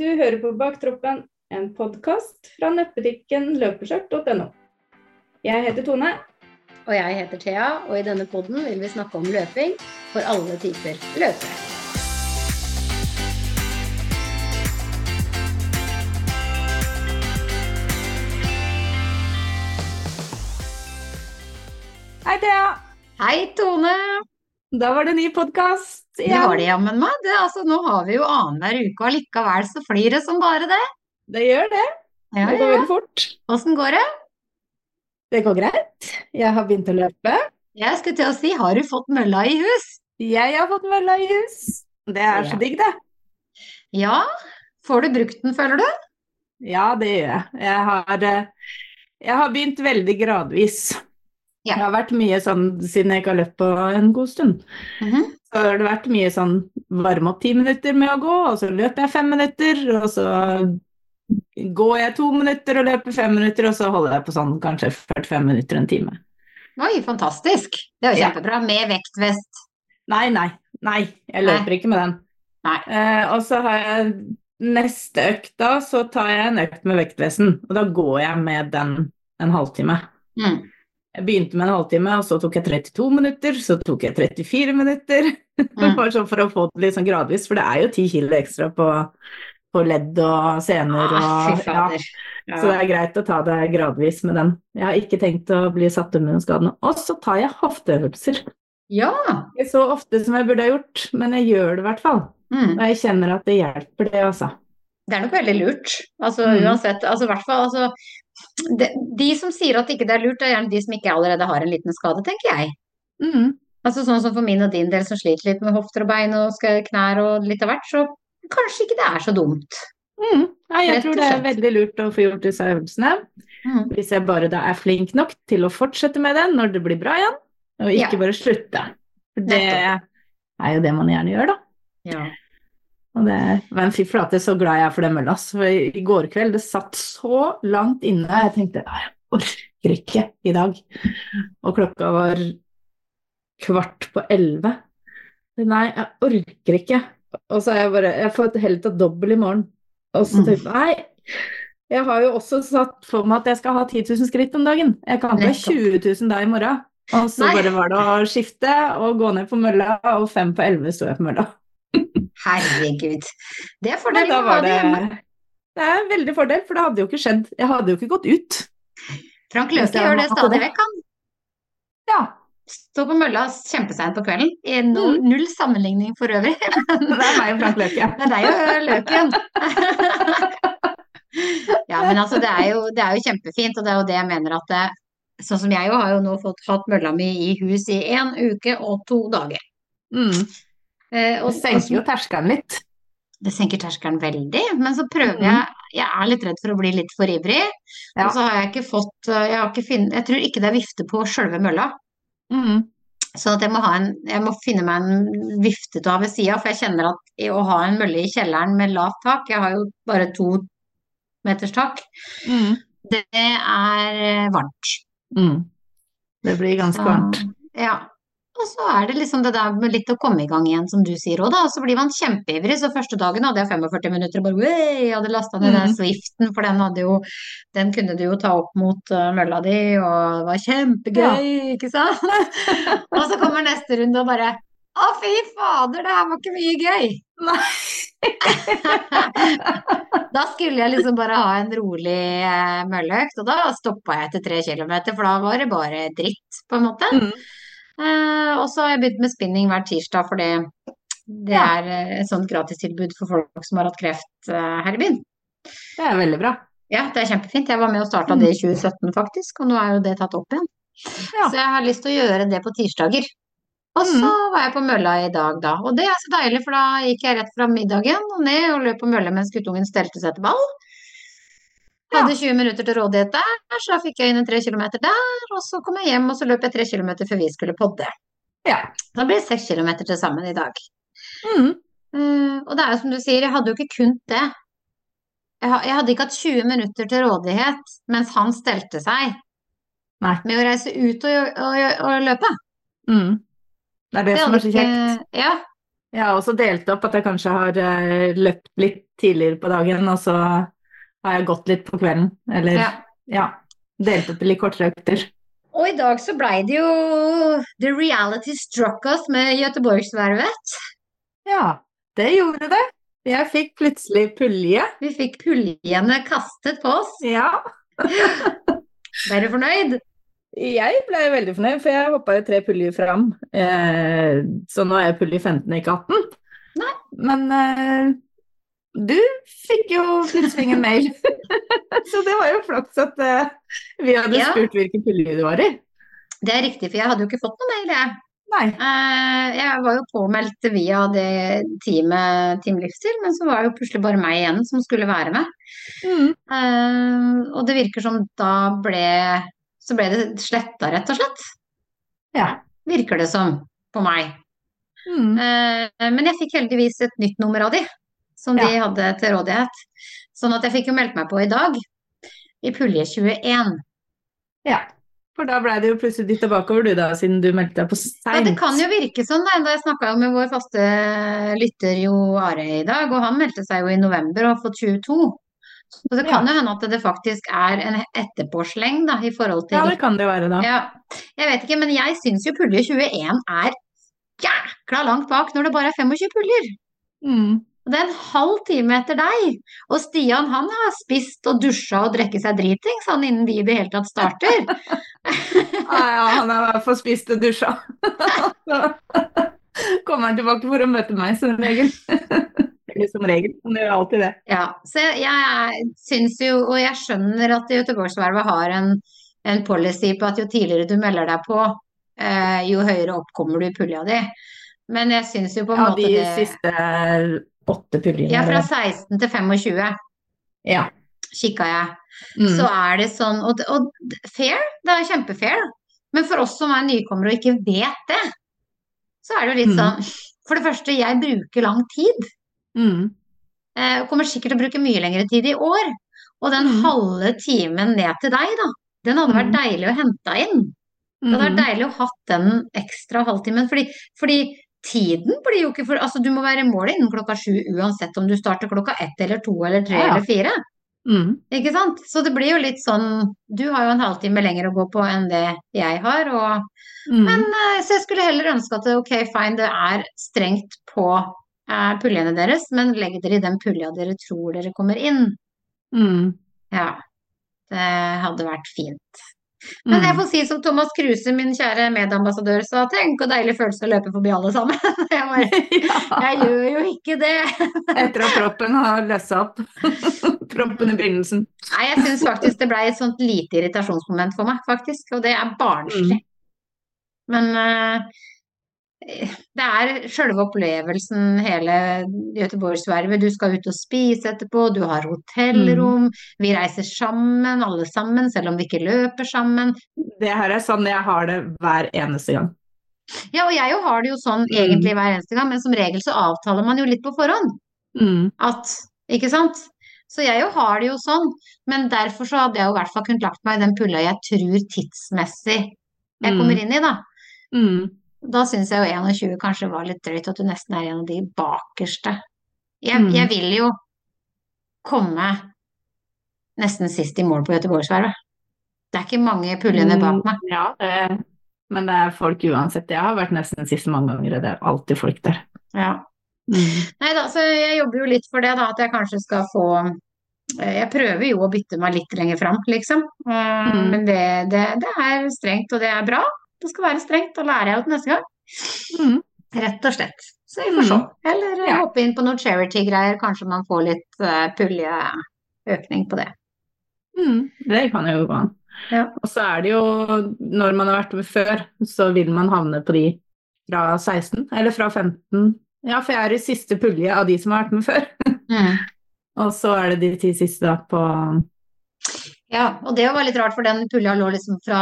Du hører på Baktroppen, en podkast fra nettbutikken løpeskjørt.no. Jeg heter Tone. Og jeg heter Thea, og i denne podden vil vi snakke om løping for alle typer løpere. Hei, Thea. Hei, Tone. Da var det ny podkast Det har de jammen meg. Det, altså, nå har vi jo annenhver uke, og likevel så flir det som bare det. Det gjør det. Ja, Det går ja. veldig fort. Åssen går det? Det går greit. Jeg har begynt å løpe. Jeg skulle til å si, har du fått mølla i hus? Jeg har fått mølla i hus. Det er så digg, det. Ja. Får du brukt den, føler du? Ja, det gjør jeg. Jeg har, eh, jeg har begynt veldig gradvis. Ja. Det har vært mye sånn siden jeg ikke har løpt på en god stund. Mhm. Så har det vært mye sånn varme opp ti minutter med å gå, og så løper jeg fem minutter, og så går jeg to minutter og løper fem minutter, og så holder jeg på sånn kanskje 45 minutter, en time. Oi, fantastisk. Det er jo Ja. kjempebra. Med vektvest. Nei, nei, nei, jeg løper ikke med den. Nei. Eh, og så har jeg neste økt da, så tar jeg en økt med vektvesen, og da går jeg med den en halvtime. Mm. Jeg begynte med en halvtime, og så tok jeg 32 minutter, så tok jeg 34 minutter. Mm. Bare sånn for å få det litt sånn gradvis, for det er jo 10 kilo ekstra på, på ledd og sener Ah, og ja. Så det er greit å ta det gradvis med den. Jeg har ikke tenkt å bli satt under den skadene. Og så tar jeg hofteøvelser. Ja. Ikke så ofte som jeg burde ha gjort, men jeg gjør det i hvert fall. Mm. Og jeg kjenner at det hjelper, det altså. Det er nok veldig lurt. Altså Mm. uansett, altså i hvert fall altså de, de som sier at ikke det er lurt, er gjerne de som ikke allerede har en liten skade, tenker jeg. Mm. Altså sånn som for min og din del som sliter litt med hofter og bein og knær og litt av hvert, så kanskje ikke det er så dumt. Mm. Nei, jeg tror det er veldig lurt å få gjort disse øvelsene. Mm. Hvis jeg bare da er flink nok til å fortsette med det når det blir bra igjen, og ikke Ja. bare slutte. For det er jo det man gjerne gjør, da. Ja. Og det, men fy flate, så glad jeg er for det mølla. For i går kveld, det satt så langt inne. Jeg tenkte jeg orker ikke i dag. Og klokka var kvart på elleve. Nei, jeg orker ikke. Og så er jeg bare Jeg får heller ta dobbel i morgen. Og så tenkte jeg nei. Jeg har jo også satt for meg at jeg skal ha 10 000 skritt om dagen. Jeg kan ikke ha Nettopp. 20 000 der i morgen. Og så Nei. bare var det å skifte og gå ned på mølla, og fem på elleve sto jeg på mølla. Herregud. Det er fordelen med å ha det hjemme. Det er en veldig fordel, for det hadde jo ikke skjedd. Jeg hadde jo ikke gått ut. Frank Løke gjør det stadig vekk, han. Ja. Står på mølla kjempeseint på kvelden. I no, Mm. Null sammenligning for øvrig. Det er meg og Frank Løke. Det er deg og Løken. Ja, men altså, det er, jo, det er jo kjempefint, og det er jo det jeg mener at det, Sånn som jeg jo har jo nå fått hatt mølla mi i hus i én uke og to dager. Mm. Eh, og, Det senker jo terskelen litt. det senker terskelen veldig, men så prøver Mm. jeg Jeg er litt redd for å bli litt for ivrig. Ja. Og så har jeg ikke fått eh, Jeg, har ikke finn, jeg tror ikke det er vifte på sjølve mølla. Mm. Så at jeg må, ha en, jeg må finne meg en vifte til å ha ved sida, for jeg kjenner at å ha en mølle i kjelleren med lavt tak Jeg har jo bare to meters tak. Mm. Det er eh, varmt. Mm. Det blir ganske Så, varmt. Ja. Og så er det liksom det der med litt å komme i gang igjen, som du sier òg, da. Og så blir man kjempeivrig. Så første dagen hadde jeg 45 minutter og bare «Wey!» Jeg hadde lasta ned den Mhm. Swiften, for den hadde jo Den kunne du jo ta opp mot uh, mølla di, og det var kjempegøy, ikke sant? og så kommer neste runde og bare Å, fy fader, det her var ikke mye gøy! Nei. Da skulle jeg liksom bare ha en rolig uh, mølleøkt, og da stoppa jeg etter tre kilometer, for da var det bare dritt, på en måte. Mm. Eh, og så har jeg begynt med spinning hver tirsdag, for det, det er eh, et sånt gratistilbud for folk som har hatt kreft eh, her i byen. Det er veldig bra. Ja, det er kjempefint. Jeg var med og starta det i 2017 faktisk, og nå er jo det tatt opp igjen. Ja. Så jeg har lyst til å gjøre det på tirsdager. Og så var jeg på mølla i dag, da. Og det er så deilig, for da gikk jeg rett fra middagen og ned og løp på mølla mens guttungen stelte seg etter ball. Hadde 20 minutter til rådighet der, så fikk jeg inn en 3 kilometer der. Og så kom jeg hjem, og så løp jeg 3 kilometer før vi skulle podde. Ja. Da blir det seks kilometer til sammen i dag. Mm. Uh, og det er jo som du sier, jeg hadde jo ikke kunnet det. Jeg, jeg hadde ikke hatt 20 minutter til rådighet mens han stelte seg Nei. med å reise ut og, og, og løpe. Mm. Det er det, som er så kjekt. ikke- Ja. Jeg har også delt opp at jeg kanskje har eh, løpt litt tidligere på dagen, og så har jeg gått litt på kvelden. Eller Ja. ja, delt opp i litt kortere økter. Og i dag så blei det jo The reality struck us med Göteborgsvervet. Ja, det gjorde det. Jeg fikk plutselig pulje. Vi fikk puljene kastet på oss. Ja. Ble du fornøyd? Jeg ble veldig fornøyd, for jeg hoppa jo tre puljer fram. Eh, så nå er jeg pulje 15, ikke 18. Nei. Men eh, du fikk jo plutselig en mail. så det var jo flaks at uh, vi hadde Ja. spurt hvilken pulje du var i. Det er riktig, for jeg hadde jo ikke fått noen mail, jeg. Eh, Jeg var jo påmeldt via det teamet Team Livsstil, men så var det jo plutselig bare meg igjen som skulle være med. Mm. Uh, Og det virker som da ble Så ble det sletta, rett og slett. Ja. Virker det som på meg. Mm. Uh, Men jeg fikk heldigvis et nytt nummer av de, som de Ja. hadde til rådighet. Sånn at jeg fikk jo meldt meg på i dag, i pulje 21. ja. For da ble det jo plutselig dytta bakover, du da, siden du meldte deg på Ja, det kan jo virke sånn, da. Jeg snakka med vår faste lytter Jo Are i dag, og han meldte seg jo i november og har fått 22. Så det kan jo hende at det faktisk er en etterpåsleng da, i forhold til Ja, det kan det jo være da. Ja, jeg vet ikke, men jeg syns jo pulje 21 er jækla langt bak når det bare er 25 puljer. Mm. Og det er en halv time etter deg. Og Stian han har spist og dusja og drukket seg dritings han innen vi i det hele tatt starter. Ja, ja, han har i hvert fall spist og dusja. Kommer han tilbake for å møte meg som regel. Eller som regel, han gjør alltid det. Ja, så jeg, jeg syns jo, og jeg skjønner at Göteborgsvervet har en, en policy på at jo tidligere du melder deg på, eh, jo høyere opp kommer du i pulja di. Men jeg syns jo på en Ja, måte de det siste åtte puljene. Ja, fra 16 til 25 Ja. kikka jeg. Mm. Så er det sånn Og, og fair, det er kjempefair. Men for oss som er nykommere og ikke vet det, så er det jo litt Mm. sånn For det første, jeg bruker lang tid. Mm. Eh, kommer sikkert til å bruke mye lengre tid i år. Og den Mm. halve timen ned til deg, da, den hadde vært Mm. deilig å hente inn. Det hadde vært Mm. deilig å ha den ekstra halvtimen. Fordi, fordi tiden blir jo ikke for Altså, du må være i mål innen klokka sju uansett om du starter klokka ett eller to eller tre Ja, ja. eller fire. Mm. Ikke sant? Så det blir jo litt sånn Du har jo en halvtime lenger å gå på enn det jeg har, og Mm. Men eh, så jeg skulle heller ønske at ok, fine, det er strengt på eh, puljene deres, men legg dere i den pulja dere tror dere kommer inn. Mm. Ja. Det hadde vært fint. Men Mm. jeg får si som Thomas Kruse, min kjære medambassadør, sa, tenk hvor deilig følelse å løpe forbi alle sammen. Jeg bare, jeg gjør jo ikke det. Etter at proppen har løst opp. proppen i begynnelsen. Nei, jeg syns faktisk det ble et sånt lite irritasjonsmoment for meg, faktisk, og det er barnslig. Mm. Men eh, det er sjølve opplevelsen, hele Göteborgsvervet. Du skal ut og spise etterpå, du har hotellrom, vi reiser sammen, alle sammen, selv om vi ikke løper sammen. Det her er sånn jeg har det hver eneste gang. Ja, og jeg har det jo sånn Mm. egentlig hver eneste gang, men som regel så avtaler man jo litt på forhånd. Mm. At, ikke sant? Så jeg jo har det jo sånn, men derfor så hadde jeg jo i hvert fall kunnet lagt meg i den pulla jeg tror tidsmessig jeg kommer inn i, da. Mm. Da syns jeg jo 21 kanskje var litt drøyt, at du nesten er en av de bakerste. Jeg, Mm. jeg vil jo komme nesten sist i mål på Göteborgsvervet. Det er ikke mange puljene bak meg. Mm, Ja, det, men det er folk uansett. Jeg har vært nesten sist mange ganger, og det er alltid folk der. Ja. Mm. Nei da, så jeg jobber jo litt for det, da, at jeg kanskje skal få eh, Jeg prøver jo å bytte meg litt lenger fram, liksom. Eh, Mm. Men det, det, det er strengt, og det er bra. Det skal være strengt, da lærer jeg det neste gang. Mm. Rett og slett. Så vi får se. Mm. Eller eh, Ja. hoppe inn på noen charity-greier, kanskje man får litt uh, puljeøkning på det. Mm. Det kan jo gå an. Ja. Og så er det jo, når man har vært med før, så vil man havne på de fra 16, eller fra 15. Ja, for jeg er i siste pulje av de som har vært med før. Mm. Og så er det de ti siste da på Ja, og det var litt rart, for den pulja lå liksom fra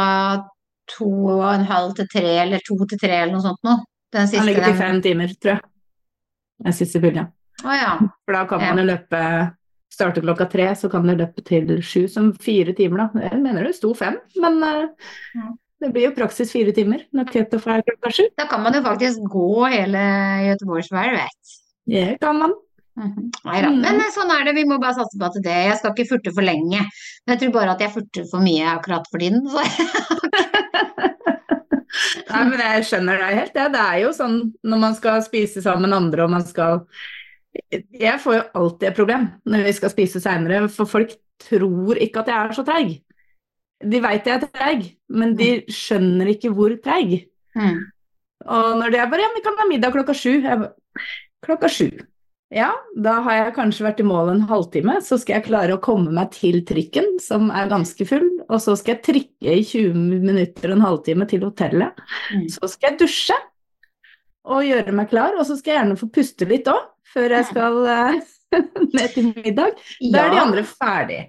to og en halv til tre, eller to til tre, eller noe sånt noe. Den Han siste, ligger til fem timer, tror jeg. Den siste pulja. Å ja. For da kan man jo løpe Starte klokka tre, så kan du løpe til sju, som fire timer, da. Jeg mener det sto fem, men uh. Det blir jo praksis fire timer når cutoff er klokka sju. Da kan man jo faktisk gå hele Göteborgsvarvet. Det kan man. Mhm. Nei da. Men eh, sånn er det, vi må bare satse på at det Jeg skal ikke furte for lenge. Men jeg tror bare at jeg furter for mye akkurat for tiden. Så Nei, men jeg skjønner deg helt, ja. Det er jo sånn når man skal spise sammen andre og man skal Jeg får jo alltid et problem når vi skal spise seinere, for folk tror ikke at jeg er så treig. De veit jeg er treig, men de skjønner ikke hvor treig. mm. Og når det er bare ja, vi kan ha middag klokka sju. Jeg bare, klokka sju. Ja, da har jeg kanskje vært i mål en halvtime, så skal jeg klare å komme meg til trikken, som er ganske full, og så skal jeg trikke i 20 minutter og en halvtime til hotellet. Mm. Så skal jeg dusje og gjøre meg klar, og så skal jeg gjerne få puste litt òg, før jeg skal eh, ned til middag. Da er de andre ferdig.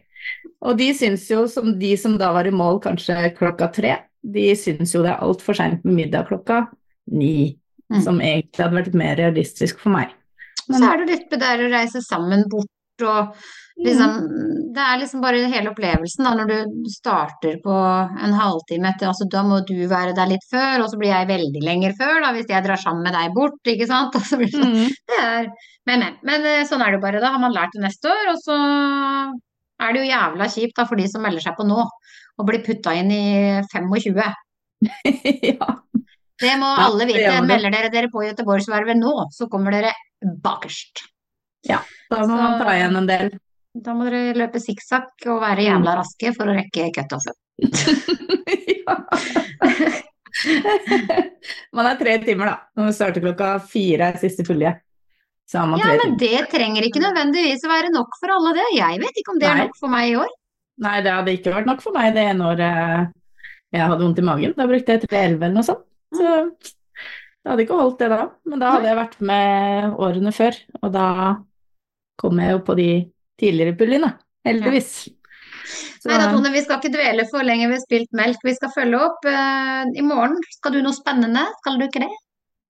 Og de syns jo, som de som da var i mål kanskje klokka tre, de syns jo det er altfor seint med middag klokka ni, Mm. som egentlig hadde vært mer realistisk for meg. Så er det litt med det der å reise sammen bort og liksom Det er liksom bare hele opplevelsen da, når du starter på en halvtime etter, altså da må du være der litt før, og så blir jeg veldig lenger før da, hvis jeg drar sammen med deg bort, ikke sant. Altså, det Mm. det er, men, men, men eh, sånn er det jo bare, da har man lært det neste år, og så er det jo jævla kjipt da for de som melder seg på nå, og blir putta inn i 25. ja. Det må alle vite. Melder dere dere på Göteborgsvervet nå, så kommer dere bakerst. Ja, Da må man ta igjen en del. Da må dere løpe sikksakk og være jævla raske for å rekke cutoffen. ja. Man er tre timer, da. Når vi starter klokka fire siste fulle. Så har man Ja, men det trenger ikke nødvendigvis å være nok for alle det. Jeg vet ikke om det er nok for meg i år. Nei, det hadde ikke vært nok for meg det ene året jeg hadde vondt i magen. Da brukte jeg 311 eller noe sånt. Så det hadde ikke holdt det da. Men da hadde jeg vært med årene før, og da kom jeg jo på de tidligere pullene. Heldigvis. Så- Nei da, Tone, vi skal ikke dvele for lenge ved spilt melk. Vi skal følge opp. Eh, I morgen skal du noe spennende, skal du ikke det?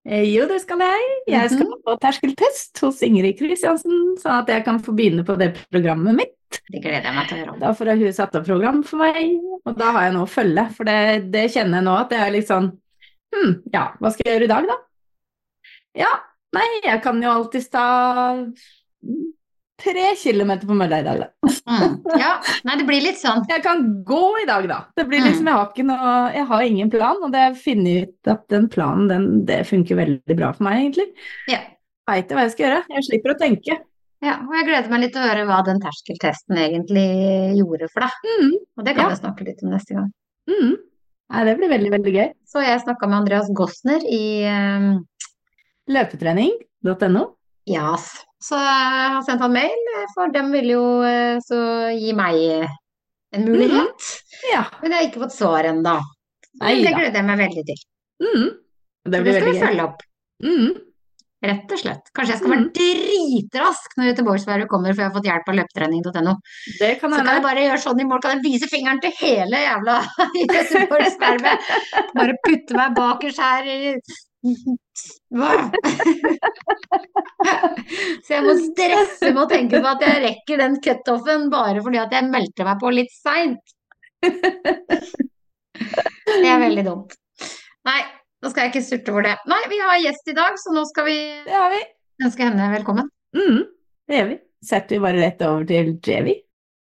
Eh, Jo, det skal jeg. Jeg skal Mhm. på terskeltest hos Ingrid Kristiansen, sånn at jeg kan få begynne på det programmet mitt. Det gleder jeg meg til å høre om. Da får hun satt opp program for meg, og da har jeg noe å følge. For det, det kjenner jeg nå at det er litt sånn Hm, ja, hva skal jeg gjøre i dag, da? Ja, nei, jeg kan jo alltids ta tre kilometer på mølla i dag, da. Mm. Ja, nei, det blir litt sånn. Jeg kan gå i dag, da. Det blir liksom, jeg har noe Jeg har ingen plan, og det har jeg funnet ut at den planen, den, det funker veldig bra for meg, egentlig. Ja. Veit jeg hva jeg skal gjøre. Jeg slipper å tenke. ja. Og jeg gleder meg litt til å høre hva den terskeltesten egentlig gjorde for deg. Mm, Og det kan Ja. vi snakke litt om neste gang. mm. Nei, det blir veldig, veldig gøy. Så jeg snakka med Andreas Gossner i eh, Løpetrening.no. JAS. Så jeg har sendt han mail, for de vil jo eh, så gi meg eh, en mulighet. Ja. Men jeg har ikke fått svar ennå. Det gleder jeg meg veldig til. Mm. Det Så det blir skal vi veldig gøy. følge opp. Mm. Rett og slett. Kanskje jeg skal være Mm. dritrask når Göteborgsværet kommer, for jeg har fått hjelp av løpetrening.no. Så kan jeg bare gjøre sånn i mål, kan jeg vise fingeren til hele jævla Göteborgsværet. Bare putte meg bakerst her i Så jeg må stresse med å tenke på at jeg rekker den cutoffen bare fordi at jeg meldte meg på litt seint. Det er veldig dumt. Nå jeg ikke surte over det. Nei, vi har gjest i dag, så nå skal vi Det har vi. ønske henne velkommen. Mm. Det gjør vi. Setter vi bare rett over til Jevi.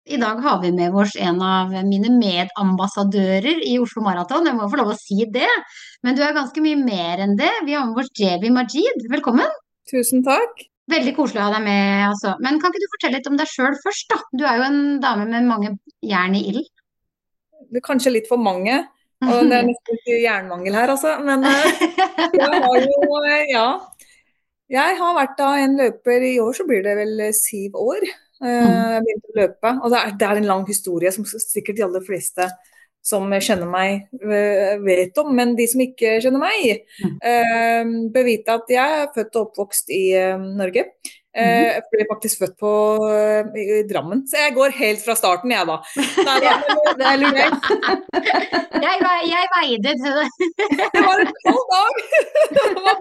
I dag har vi med oss en av mine medambassadører i Oslo Maraton. Jeg må få lov å si det, men du er ganske mye mer enn det. Vi har med oss Jevi Majid. Velkommen. Tusen takk. Veldig koselig å ha deg med, altså. Men kan ikke du fortelle litt om deg sjøl først, da? Du er jo en dame med mange jern i ilden. Kanskje litt for mange, og det er nesten ikke jernmangel her, altså. Men eh, jeg har jo, eh, ja. Jeg har vært da en løper i år, så blir det vel eh, syv år. Eh, Jeg begynte å løpe, og det er, det er en lang historie som sikkert de aller fleste som kjenner meg, vet om. Men de som ikke kjenner meg, eh, bør vite at jeg er født og oppvokst i Norge. Eh, Jeg ble faktisk født på, eh, i i Drammen, så jeg går helt fra starten, jeg da. Nei, ja, Det er lurt. Jeg, jeg veide til det. Det var en kald dag! Det var.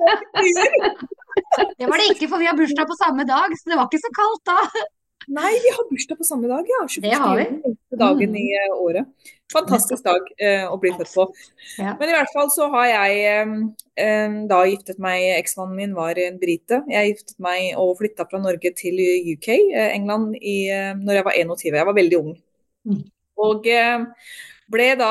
Det var det ikke, for vi har bursdag på samme dag, så det var ikke så kaldt da. Nei, vi har bursdag på samme dag, ja. 21. Det har vi. dagen i eh, året. Fantastisk dag eh, å bli født på. Ja. Men i hvert fall så har jeg eh, eh, da giftet meg Eksmannen min var en brite. Jeg giftet meg og flytta fra Norge til UK, eh, England, i, eh, når jeg var 21. Jeg var veldig ung. Mm. Og eh, ble da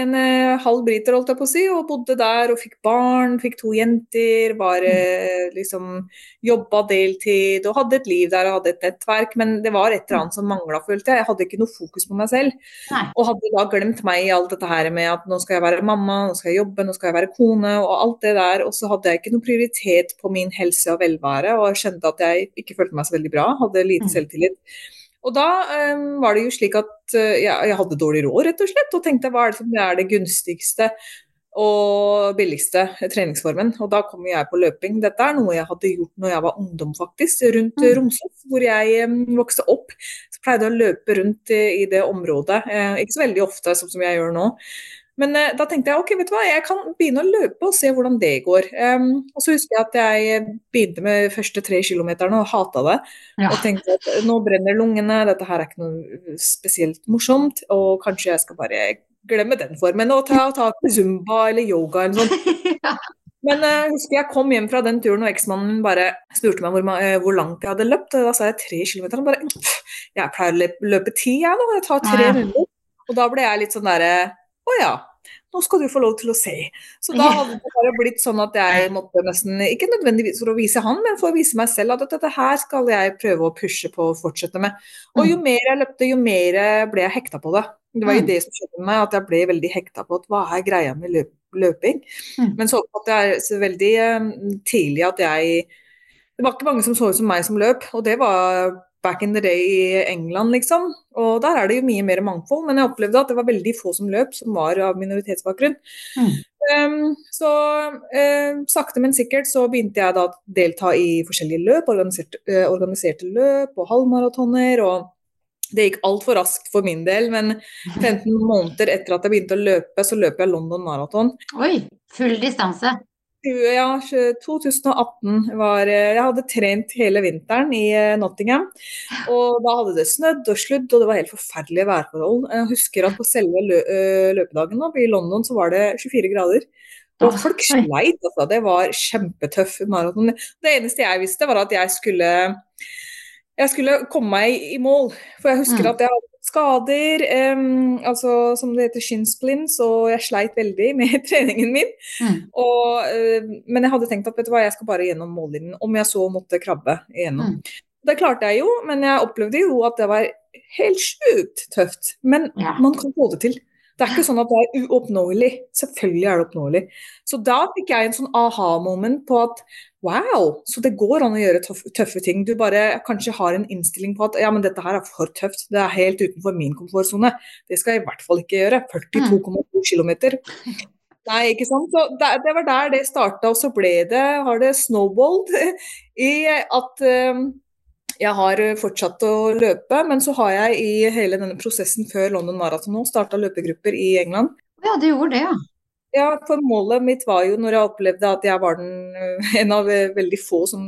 en eh, halv briter, holdt jeg på å si, og bodde der og fikk barn, fikk to jenter, var eh, liksom jobba deltid og hadde et liv der og hadde et nettverk, men det var et eller annet som mangla, følte jeg. Jeg hadde ikke noe fokus på meg selv. Nei. Og hadde da glemt meg i alt dette her med at nå skal jeg være mamma, nå skal jeg jobbe, nå skal jeg være kone og alt det der. Og så hadde jeg ikke noe prioritet på min helse og velvære, og jeg skjønte at jeg ikke følte meg så veldig bra, hadde lite Mm. selvtillit. Og da um, var det jo slik at uh, jeg, hadde dårlig råd, rett og slett, og tenkte hva er det som er det gunstigste og billigste treningsformen. Og da kom jeg på løping. Dette er noe jeg hadde gjort når jeg var ungdom, faktisk. Rundt Mm. Romsås, hvor jeg um, vokste opp. Så pleide jeg å løpe rundt i, i det området. Uh, ikke så veldig ofte, sånn som jeg gjør nå. Men eh, da tenkte jeg ok, vet du hva, jeg kan begynne å løpe og se hvordan det går. Um, og så husker jeg at jeg begynte med første tre kilometerne og hata det. Ja. Og tenkte at nå brenner lungene, dette her er ikke noe spesielt morsomt, og kanskje jeg skal bare glemme den formen og ta tak i zumba eller yoga eller noe sånt. Ja. Men eh, jeg husker jeg kom hjem fra den turen, og eksmannen bare spurte meg hvor, eh, hvor langt jeg hadde løpt. Og da sa jeg tre kilometer. Han bare "Pff, Jeg pleier å løpe, ti, jeg nå. Jeg tar tre Ja, runder. Og da ble jeg litt sånn derre Å ja. Nå skal du få lov til å se. Så da hadde det bare blitt sånn at jeg måtte nesten, ikke nødvendigvis for å vise han, men for å vise meg selv at dette her skal jeg prøve å pushe på og fortsette med. Og jo mer jeg løpte, jo mer ble jeg hekta på det. Det var jo Mm. det som skjedde med meg, at jeg ble veldig hekta på at hva er greia med løp, løping. Mm. Men så oppfattet jeg så veldig eh, tidlig at jeg Det var ikke mange som så ut som meg som løp, og det var back in the day i England, liksom. Og der er det jo mye mer mangfold, men jeg opplevde at det var veldig få som løp, som var av minoritetsbakgrunn. Mm. Um, så eh, sakte, men sikkert så begynte jeg da å delta i forskjellige løp, organiserte, uh, organiserte løp og halvmaratoner. og det gikk altfor raskt for min del, men 15 måneder etter at jeg begynte å løpe, så løp jeg London Marathon. Oi, full distanse. Ja, 2018 var eh, Jeg hadde trent hele vinteren i eh, Nottingham. Og da hadde det snødd og sludd, og det var helt forferdelige værforhold. Jeg husker at på selve lø eh, løpedagen da, i London så var det 24 grader. Og folk sleit, altså. Det var kjempetøff maraton. Det eneste jeg visste, var at jeg skulle jeg skulle komme meg i mål. For jeg husker Mm. at jeg hadde skader, um, altså som det heter shin splints, og jeg sleit veldig med treningen min. Mm. Og, uh, men jeg hadde tenkt at vet du hva, jeg skal bare gjennom mållinjen, om jeg så måtte krabbe igjennom. Mm. Det klarte jeg jo, men jeg opplevde jo at det var helt sjukt tøft. Men Ja. man kan få det til. Det er ikke sånn at det er uoppnåelig. Selvfølgelig er det oppnåelig. Så da fikk jeg en sånn aha-moment på at wow, så det går an å gjøre tøffe ting. Du bare kanskje har en innstilling på at ja, men dette her er for tøft. Det er helt utenfor min komfortsone. Det skal jeg i hvert fall ikke gjøre. 42,2 km. Nei, ikke sant. Så det, det var der det starta, og så ble det, har det snowballed i at eh, jeg har fortsatt å løpe, men så har jeg i hele denne prosessen før London Marathon nå starta løpegrupper i England. Ja, du gjorde det, ja. Ja, for målet mitt var jo når jeg opplevde at jeg var den, øh, en av øh, veldig få som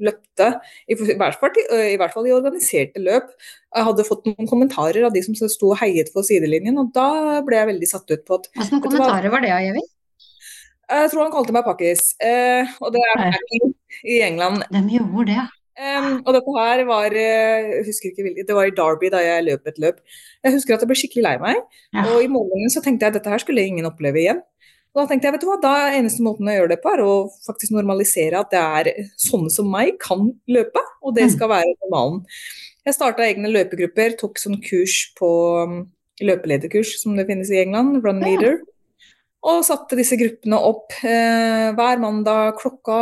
løpte, i, i, hvert fall, i hvert fall i organiserte løp. Jeg hadde fått noen kommentarer av de som sto og heiet på sidelinjen, og da ble jeg veldig satt ut på at Hvilke kommentarer var det, Jevin? Jeg tror han kalte meg pakkis, eh, og det er. I England. De gjorde det, ja. Em, og dette her var eh, jeg husker ikke hvilket, Det var i Derby da jeg løp et løp. Jeg husker at jeg ble skikkelig lei meg. Ja. Og i målingen så tenkte jeg at dette her skulle ingen oppleve igjen. Og da tenkte jeg, vet du hva, da er eneste måten å gjøre det på, er å faktisk normalisere at det er sånne som meg kan løpe, og det Mm. skal være normalen. Jeg starta egne løpegrupper, tok sånn kurs på um, løpelederkurs som det finnes i England, Run Ja. Og satte disse gruppene opp eh, hver mandag klokka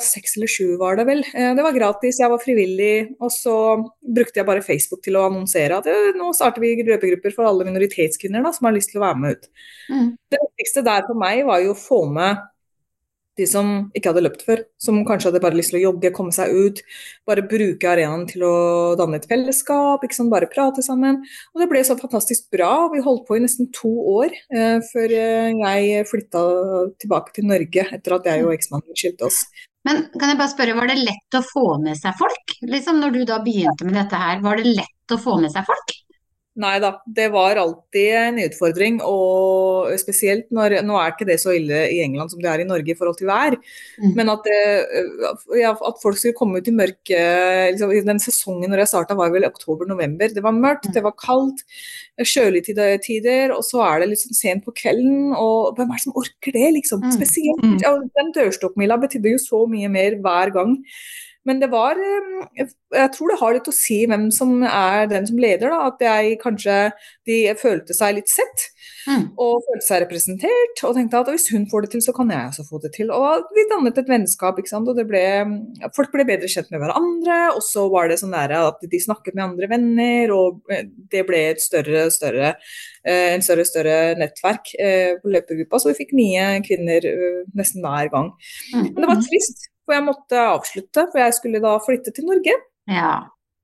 seks eller sju, var det vel. Eh, det var gratis, jeg var frivillig. Og så brukte jeg bare Facebook til å annonsere at eh, nå starter vi løpegrupper for alle minoritetskvinner da, som har lyst til å være med ut. Mm. Det viktigste der for meg var jo å få med de som ikke hadde løpt før, som kanskje hadde bare lyst til å jogge, komme seg ut, bare bruke arenaen til å danne et fellesskap, ikke sant, bare prate sammen. Og det ble så fantastisk bra. Vi holdt på i nesten to år eh, før eh, jeg flytta tilbake til Norge etter at jeg og eksmannen skilte oss. Men kan jeg bare spørre, var det lett å få med seg folk? Liksom når du da begynte med dette her, var det lett å få med seg folk? Nei da, det var alltid en utfordring. Og spesielt når Nå er ikke det så ille i England som det er i Norge i forhold til vær. Mm. Men at, det, ja, at, folk skulle komme ut i mørket liksom, Den sesongen når jeg starta var vel oktober-november. Det var mørkt, mm. det var kaldt, kjølige tider, og så er det liksom sent på kvelden. Og hvem er det som orker det, liksom? Mm. Spesielt. Mm. Ja, den dørstokkmila betydde jo så mye mer hver gang. Men det var eh, Jeg tror det har litt å si hvem som er den som leder, da. At jeg kanskje De følte seg litt sett. Mm. Og følte seg representert. Og tenkte at hvis hun får det til, så kan jeg også få det til. Og vi dannet et vennskap, ikke sant. Og det ble Folk ble bedre kjent med hverandre. Og så var det sånn nære at de snakket med andre venner, og eh, det ble et større, større eh, en større og større nettverk på løpergruppa, så vi fikk nye kvinner nesten hver gang. Mm. Men det var trist, for jeg måtte avslutte, for jeg skulle da flytte til Norge. Ja,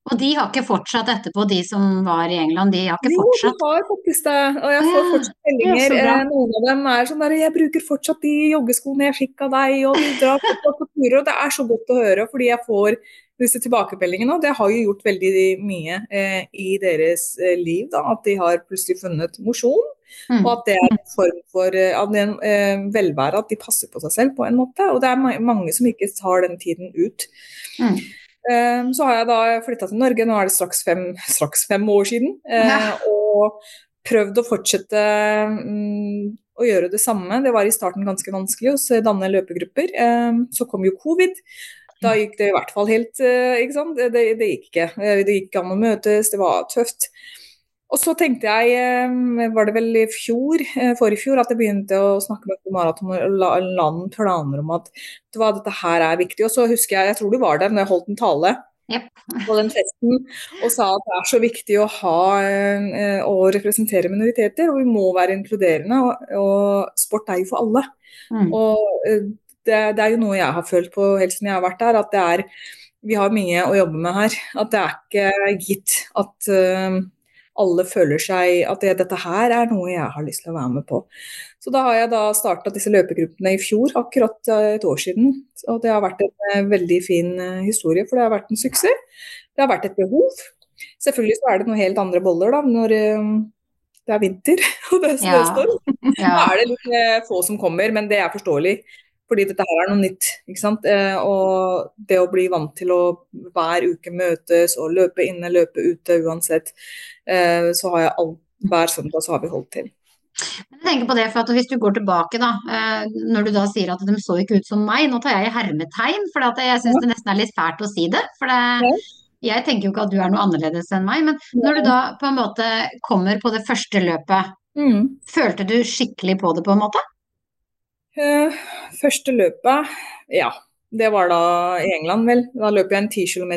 og de har ikke fortsatt etterpå, de som var i England? De har ikke fortsatt? Jo, de har faktisk det. Og jeg får fortsatt meldinger. Eh, noen av dem er sånn der Jeg bruker fortsatt de joggeskoene jeg fikk av deg, og de drar fortsatt på turer. Og det er så godt å høre, fordi jeg får disse tilbakemeldingene. Og det har jo gjort veldig mye eh, i deres eh, liv, da. At de har plutselig funnet mosjon. Mm. Og at det er en form for eh, at det er en, eh, velvære, at de passer på seg selv på en måte. Og det er mange som ikke tar den tiden ut. Mm. Så har jeg da flytta til Norge, nå er det straks fem, straks fem år siden. Ja. Og prøvd å fortsette mm, å gjøre det samme. Det var i starten ganske vanskelig å danne løpegrupper. Så kom jo covid. Da gikk det i hvert fall helt eh, ikke sant? Det, det, gikk ikke. Eh, det gikk ikke an å møtes, det var tøft. Og så tenkte jeg, eh, var det vel i fjor, forrige fjor, at jeg begynte å snakke med maraton og la, la planer om at hva, dette her er viktig. Og så husker jeg, jeg tror du var der når jeg holdt en tale yep. på den festen og sa at det er så viktig å ha å representere minoriteter, og vi må være inkluderende. Og, og sport er jo for alle. Mm. Og det, det, er jo noe jeg har følt på helt siden jeg har vært der, at det er vi har mye å jobbe med her. At det er ikke gitt at uh, alle føler seg At det, dette her er noe jeg har lyst til å være med på. Så da har jeg da starta disse løpegruppene i fjor, akkurat uh, et år siden. Og det har vært en veldig fin historie, for det har vært en suksess. Det har vært et behov. Selvfølgelig så er det noen helt andre boller da, når det er vinter og det er snøstorm. Ja. ja. Da er det litt få som kommer, men det er forståelig. Fordi dette her er noe nytt. ikke sant? Eh, og det å bli vant til å hver uke møtes og løpe inne, løpe ute uansett, eh, så har jeg alt, hver søndag så har vi holdt til. Jeg tenker på det, for at Hvis du går tilbake, da, eh, når du da sier at de så ikke ut som meg, nå tar jeg i hermetegn, for jeg syns det nesten er litt fælt å si det. for det, Jeg tenker jo ikke at du er noe annerledes enn meg, men når du da på en måte kommer på det første løpet, mm. følte du skikkelig på det på en måte? Uh, første løpet, ja. Det var da i England, vel. Da løp jeg en 10 km.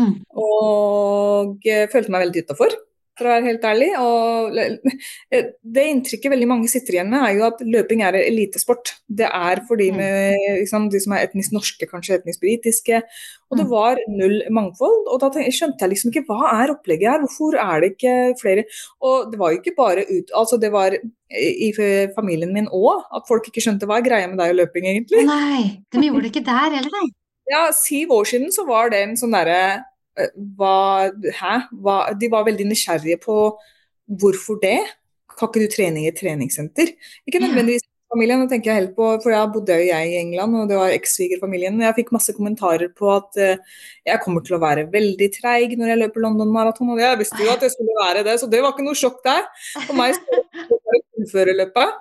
Mm. Og uh, følte meg veldig utafor for å være helt ærlig. Og eh, det inntrykket veldig mange sitter igjen med, er jo at løping er elitesport. Det er for de, mm. med, liksom, de som er etnisk norske, kanskje etnisk britiske. Og det mm. var null mangfold. Og da skjønte jeg liksom ikke hva er opplegget her, hvorfor er det ikke flere Og det var jo ikke bare ut Altså det var i familien min òg, at folk ikke skjønte hva er greia med deg og løping, egentlig. Nei, de gjorde det ikke der heller, nei. Ja, syv år siden så var det en sånn derre hva, hæ? Hva, de var veldig nysgjerrige på hvorfor det. Kan ikke du trene i et treningssenter? Ikke nødvendigvis familien, nå tenker jeg helt på, for da bodde jo jeg i England, og det var ekssvigerfamilien. Jeg fikk masse kommentarer på at uh, jeg kommer til å være veldig treig når jeg løper London Marathon. Og jeg visste jo at jeg skulle være det, så det var ikke noe sjokk der. For meg skulle det fullføre løpet.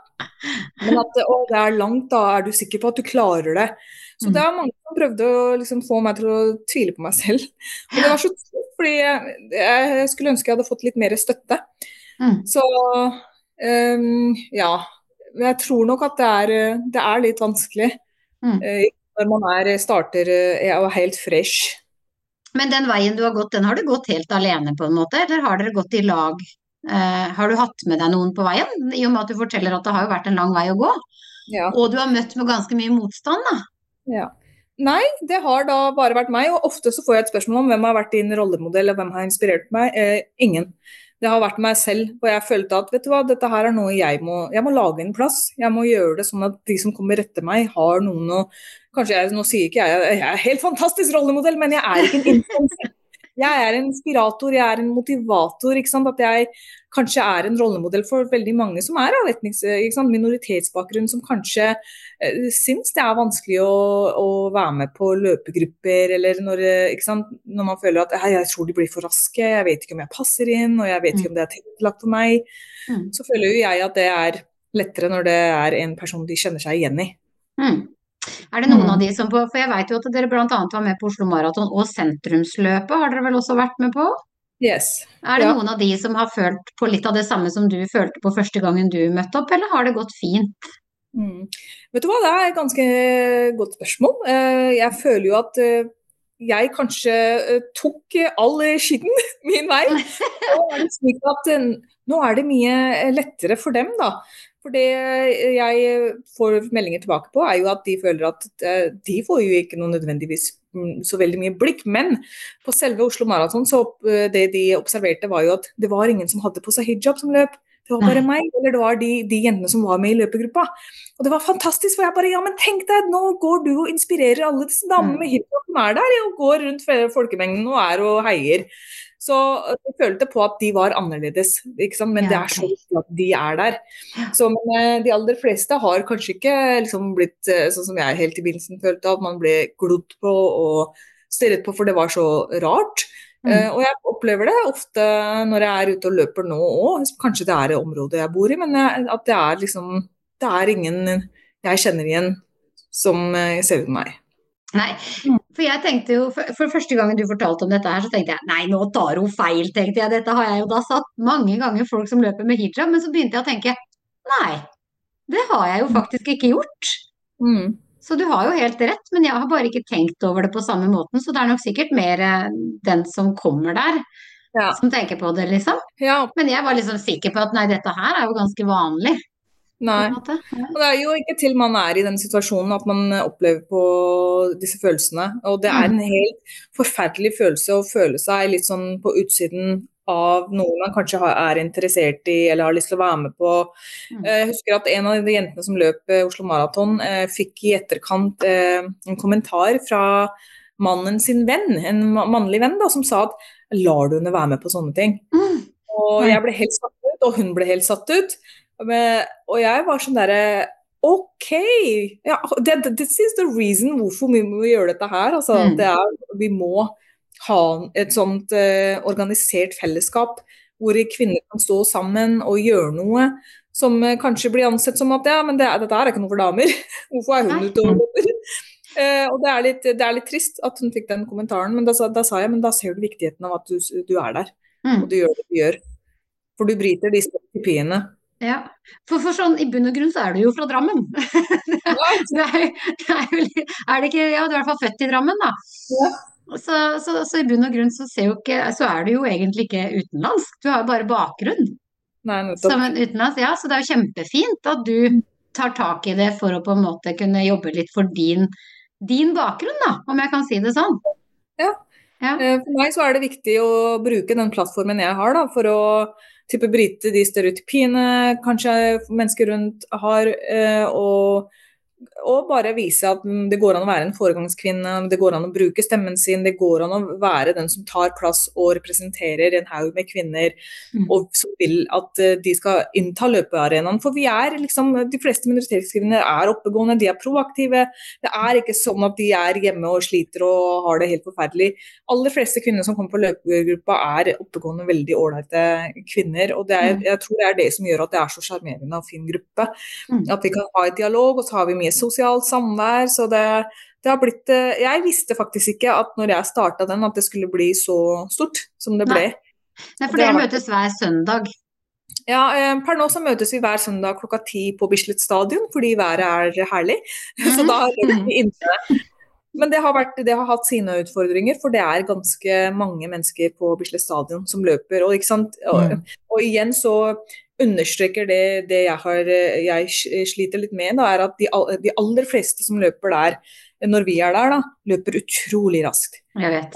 Men at å, det er langt, da er du sikker på at du klarer det. Så det var mm. mange som prøvde å liksom få meg til å tvile på meg selv. Og det var så trist, fordi jeg, skulle ønske jeg hadde fått litt mer støtte. Mm. Så um, ja. Jeg tror nok at det er, det er litt vanskelig mm. uh, når man er, starter uh, og er helt fresh. Men den veien du har gått, den har du gått helt alene på en måte, eller har dere gått i lag? Uh, har du hatt med deg noen på veien, i og med at du forteller at det har jo vært en lang vei å gå? Ja. Og du har møtt med ganske mye motstand, da? Ja. Nei, det har da bare vært meg. Og ofte så får jeg et spørsmål om hvem har vært din rollemodell, og hvem har inspirert meg. Eh, ingen. Det har vært meg selv. Og jeg følte at vet du hva, dette her er noe jeg må Jeg må lage en plass. Jeg må gjøre det sånn at de som kommer etter meg, har noen å Kanskje jeg, nå sier ikke jeg jeg er helt fantastisk rollemodell, men jeg er ikke en influenser. Jeg er en inspirator, jeg er en motivator. At jeg kanskje er en rollemodell for veldig mange som er av etnisk minoritetsbakgrunn, som kanskje eh, syns det er vanskelig å, å, være med på løpegrupper, eller når, eh, når man føler at jeg tror de blir for raske, jeg vet ikke om jeg passer inn, og jeg vet ikke om det er tilrettelagt for meg. Mm. Så føler jo jeg at det er lettere når det er en person de kjenner seg igjen i. Mm. Er det noen av mm. de som på, For jeg vet jo at dere bl.a. var med på Oslo Maraton og sentrumsløpet, har dere vel også vært med på? Yes. Er det ja. noen av de som har følt på litt av det samme som du følte på første gangen du møtte opp, eller har det gått fint? Mm. Vet du hva, det er et ganske godt spørsmål. Eh, jeg føler jo at eh, jeg kanskje eh, tok all skitten min vei. Nå er det, at, Nå er det mye lettere for dem, da. For det jeg får meldinger tilbake på, er jo at de føler at eh, de får jo ikke noe nødvendigvis mm, så veldig mye blikk. Men på selve Oslo Maraton så eh, det de observerte var jo at det var ingen som hadde på seg hijab som løp. Det var bare meg, eller det var de, de, jentene som var med i løpegruppa. Og det var fantastisk, for jeg bare ja, men tenk deg, nå går du og inspirerer alle disse damene med hijab som er der, og går rundt folkemengden og er og heier. Så jeg følte på at de var annerledes, men det er så viktig at de er der. Så men, de aller fleste har kanskje ikke liksom, blitt eh, sånn som jeg helt i begynnelsen følte, at man ble glodd på og stirret på, for det var så rart. Mm. Uh, og jeg opplever det ofte når jeg er ute og løper nå òg, kanskje det er det området jeg bor i, men jeg, at det er liksom Det er ingen jeg kjenner igjen som ser ut som meg. Nei, for jeg tenkte jo, for, for første gangen du fortalte om dette her, så tenkte jeg nei, nå tar hun feil, tenkte jeg. Dette har jeg jo da satt mange ganger folk som løper med hijab, men så begynte jeg å tenke nei, det har jeg jo faktisk ikke gjort. Mm. Så du har jo helt rett, men jeg har bare ikke tenkt over det på samme måten, så det er nok sikkert mer eh, den som kommer der. Ja. Som tenker på det, liksom. Ja. Men jeg var liksom sikker på at nei, dette her er jo ganske vanlig. Nei. Og det er jo ikke til man er i den situasjonen at man opplever på disse følelsene. Og det er mm. en helt forferdelig følelse å føle seg litt sånn på utsiden av noe man kanskje er interessert i eller har lyst til å være med på. Mm. Eh, jeg husker at en av de jentene som løp eh, Oslo Maraton, eh, fikk i etterkant en kommentar fra mannen sin venn, en mannlig venn, da, som sa at lar du henne være med på sånne ting? Mm. Og jeg ble helt satt ut, og hun ble helt satt ut. Og jeg var sånn derre OK! Ja, this is the reason hvorfor vi må gjøre dette her. Altså, mm. det er, vi må ha et sånt uh, organisert fellesskap hvor kvinner kan stå sammen og gjøre noe som uh, kanskje blir ansett som at ja, men det, dette er ikke noe for damer. hvorfor er hun ute og jobber? Uh, og det er, litt, det er, litt, trist at hun fikk den kommentaren, men da, da, sa jeg men da ser du viktigheten av at du, du er der. Mm. Og du gjør det du gjør. For du bryter disse stereotypiene. Ja, for, for, sånn i bunn og grunn så er du jo fra Drammen. du er, er, er, jo, er det ikke Ja, du er i hvert fall født i Drammen, da. Ja. Så, så, så, i bunn og grunn så, ikke, så, er du jo egentlig ikke utenlandsk, du har jo bare bakgrunn. Nei, Som en utenlands, ja, så det er jo kjempefint at du tar tak i det for å på en måte kunne jobbe litt for din, din bakgrunn, da, om jeg kan si det sånn. Ja. ja. Eh, for meg så er det viktig å bruke den plattformen jeg har da, for å type brite, de stereotypiene kanskje mennesker rundt har, eh, og og bare vise at det går an å være en foregangskvinne, det går an å bruke stemmen sin, det går an å være den som tar plass og representerer en haug med kvinner, mm. og som vil at eh, de skal innta løpearenaen. For vi er liksom, de fleste minoritetskvinner er oppegående, de er proaktive. Det er ikke sånn at de er hjemme og sliter og har det helt forferdelig. Aller fleste kvinner som kommer på løpegruppa er oppegående, veldig ålreite kvinner. Og er, mm. jeg tror det er det som gjør at det er så sjarmerende og fin gruppe. Mm. At vi kan ha et dialog, og så har vi mye sosialt samvær. Så det, det har blitt eh, Jeg visste faktisk ikke at når jeg starta den, at det skulle bli så stort som det ble. Nei, for dere møtes hver søndag? Ja, eh, per nå så møtes vi hver søndag klokka ti på Bislett stadion, fordi været er herlig. Så da er vi inne. Men det har, vært, det har, hatt sine utfordringer, for det er ganske mange mennesker på Bislett stadion som løper. Og, og, mm. og igjen så understreker det, det jeg, har, jeg, sliter litt med, da, er at de, de, aller fleste som løper der, når vi er der, da, løper utrolig raskt.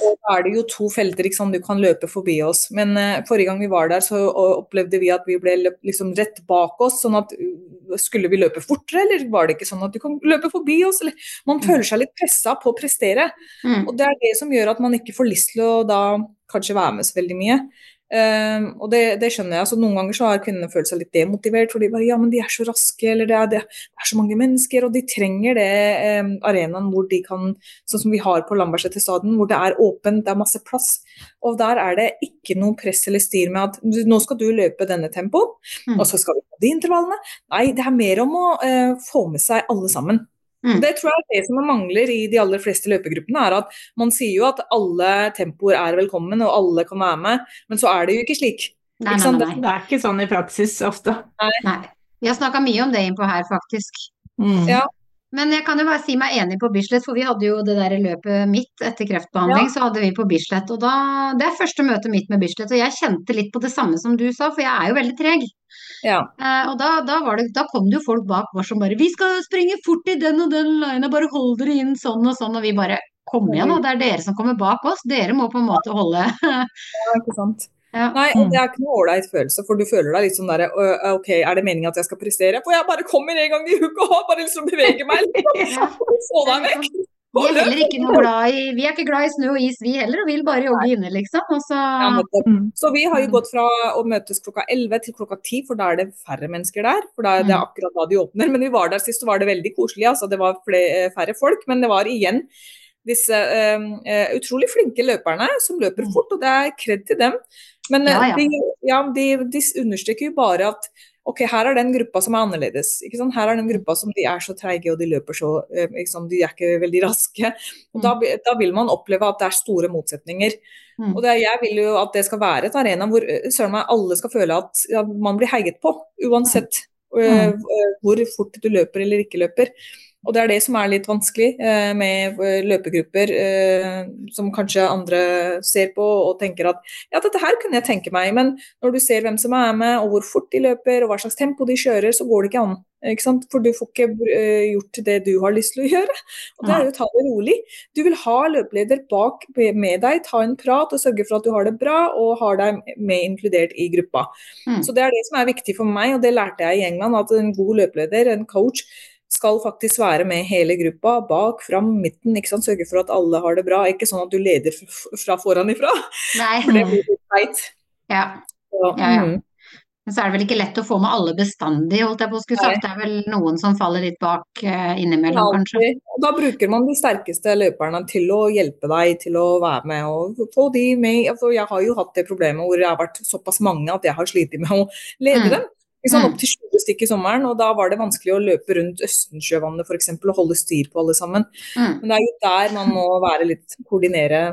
Og da er det jo to felter, ikke sant? du kan løpe forbi oss. Men uh, forrige gang vi var der, så opplevde vi at vi ble liksom rett bak oss. sånn at uh, Skulle vi løpe fortere, eller var det ikke sånn at du kan løpe forbi oss? Eller, man mm. føler seg litt pressa på å prestere. Mm. Og det er det som gjør at man ikke får lyst til å da kanskje være med så veldig mye. Um, og det, det, skjønner jeg. altså Noen ganger så har kvinnene følt seg litt demotivert, for de bare ja, men de er så raske, eller det er, det, er så mange mennesker, og de trenger det um, arenaen hvor de kan, sånn som vi har på Lambertseter stadion, hvor det er åpent, det er masse plass. Og der er det ikke noe press eller styr med at nå skal du løpe denne tempoen, mm. og så skal vi på de intervallene. Nei, det er mer om å uh, få med seg alle sammen. Mm. Det tror jeg er det som mangler i de aller fleste løpegruppene, er at man sier jo at alle tempoer er velkommen og alle kan være med, men så er det jo ikke slik. Nei, nei, nei. Det er ikke sånn i praksis ofte. Nei. Vi har snakka mye om det innpå her, faktisk. Mm. Ja. Men jeg kan jo bare si meg enig på Bislett, for vi hadde jo det der løpet mitt etter kreftbehandling. Ja. Så hadde vi på Bislett, og da Det er første møtet mitt med Bislett, og jeg kjente litt på det samme som du sa, for jeg er jo veldig treg. Ja. Eh, og da, da, det, da, kom det jo folk bak oss som bare 'Vi skal springe fort i den og den lina, bare hold dere inn sånn og sånn', og vi bare Kom igjen, da. Det er dere som kommer bak oss. Dere må på en måte holde Ja, ikke sant. Ja. Nei, og det er ikke noe ålreit følelse, for du føler deg litt sånn derre OK, er det meningen at jeg skal prestere? For jeg bare kommer en gang i uka og bare liksom beveger meg. Liksom. Få deg vekk. Vi er heller ikke noe glad i Vi er ikke glad i snø og is, vi heller, og vil bare jogge inne, liksom. Så... Ja, mm. så... vi har jo gått fra å møtes klokka 11 til klokka 10, for da er det færre mennesker der. For da er det mm. akkurat da de åpner. Men vi var der sist, så var det veldig koselig. Altså, det var flere, færre folk, men det var igjen disse uh, utrolig flinke løperne som løper mm. fort, og det er kred til dem. Men ja, ja. De, ja, de, de, understreker jo bare at ok, her er den gruppa som er annerledes. Her er den gruppa som de er så treige og de løper så liksom, De er ikke veldig raske. Og da, mm. da, vil man oppleve at det er store motsetninger. Mm. Og det, Jeg vil jo at det skal være et arena hvor meg, alle skal føle at ja, man blir heiet på, uansett mm. uh, hvor fort du løper eller ikke løper. Og det er det som er litt vanskelig eh, med eh, løpegrupper eh, som kanskje andre ser på og tenker at ja, dette her kunne jeg tenke meg, men når du ser hvem som er med og hvor fort de løper og hva slags tempo de kjører, så går det ikke an. Ikke? For du får ikke uh, gjort det du har lyst til å gjøre. Og det er jo å ta det rolig. Du vil ha løpeleder bak med deg, ta en prat og sørge for at du har det bra og har deg med inkludert i gruppa. Mm. Så det er det som er viktig for meg, og det lærte jeg i England, at en god løpeleder, en coach, skal faktisk være med hele gruppa, bak, fram, midten. ikke sant? Sørge for at alle har det bra. Ikke sånn at du leder fra foran ifra. Nei. For det blir litt teit. Ja. ja, ja. Mm. Men så er det vel ikke lett å få med alle bestandig, holdt jeg på å skulle sagt. Det er vel noen som faller litt bak uh, innimellom, kanskje. Da bruker man de sterkeste løperne til å hjelpe deg til å være med og få de med. Altså, jeg har jo hatt det problemet hvor jeg har vært såpass mange at jeg har slitt med å lede mm. dem. Sånn, opp til 20 stykker i sommeren, og da var det vanskelig å løpe rundt Østensjøvannet f.eks. og holde styr på alle sammen. Mm. Men det er jo der man må være litt koordinere.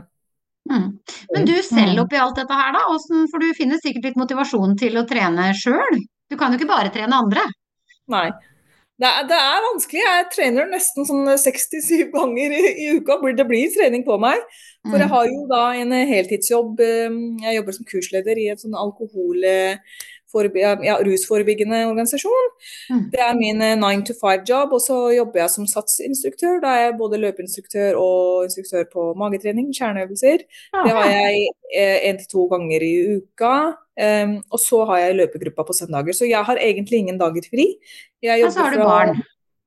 Mm. Men du selv oppi alt dette her, da, hvordan, for du finner sikkert litt motivasjon til å trene sjøl? Du kan jo ikke bare trene andre? Nei. Det er, det er, vanskelig. Jeg trener nesten sånn 67 ganger i, i, uka. Det blir trening på meg. For jeg mm. har jo da en heltidsjobb. Jeg jobber som kursleder i et sånn alkohol ja, rusforebyggende organisasjon. Mm. Det er min eh, nine to five-jobb, og så jobber jeg som satsinstruktør. Da er jeg både løpeinstruktør og instruktør på magetrening, kjerneøvelser. Det har jeg én eh, til to ganger i uka. Um, og så har jeg løpegruppa på søndager. Så jeg har egentlig ingen dager fri. og så har du barn.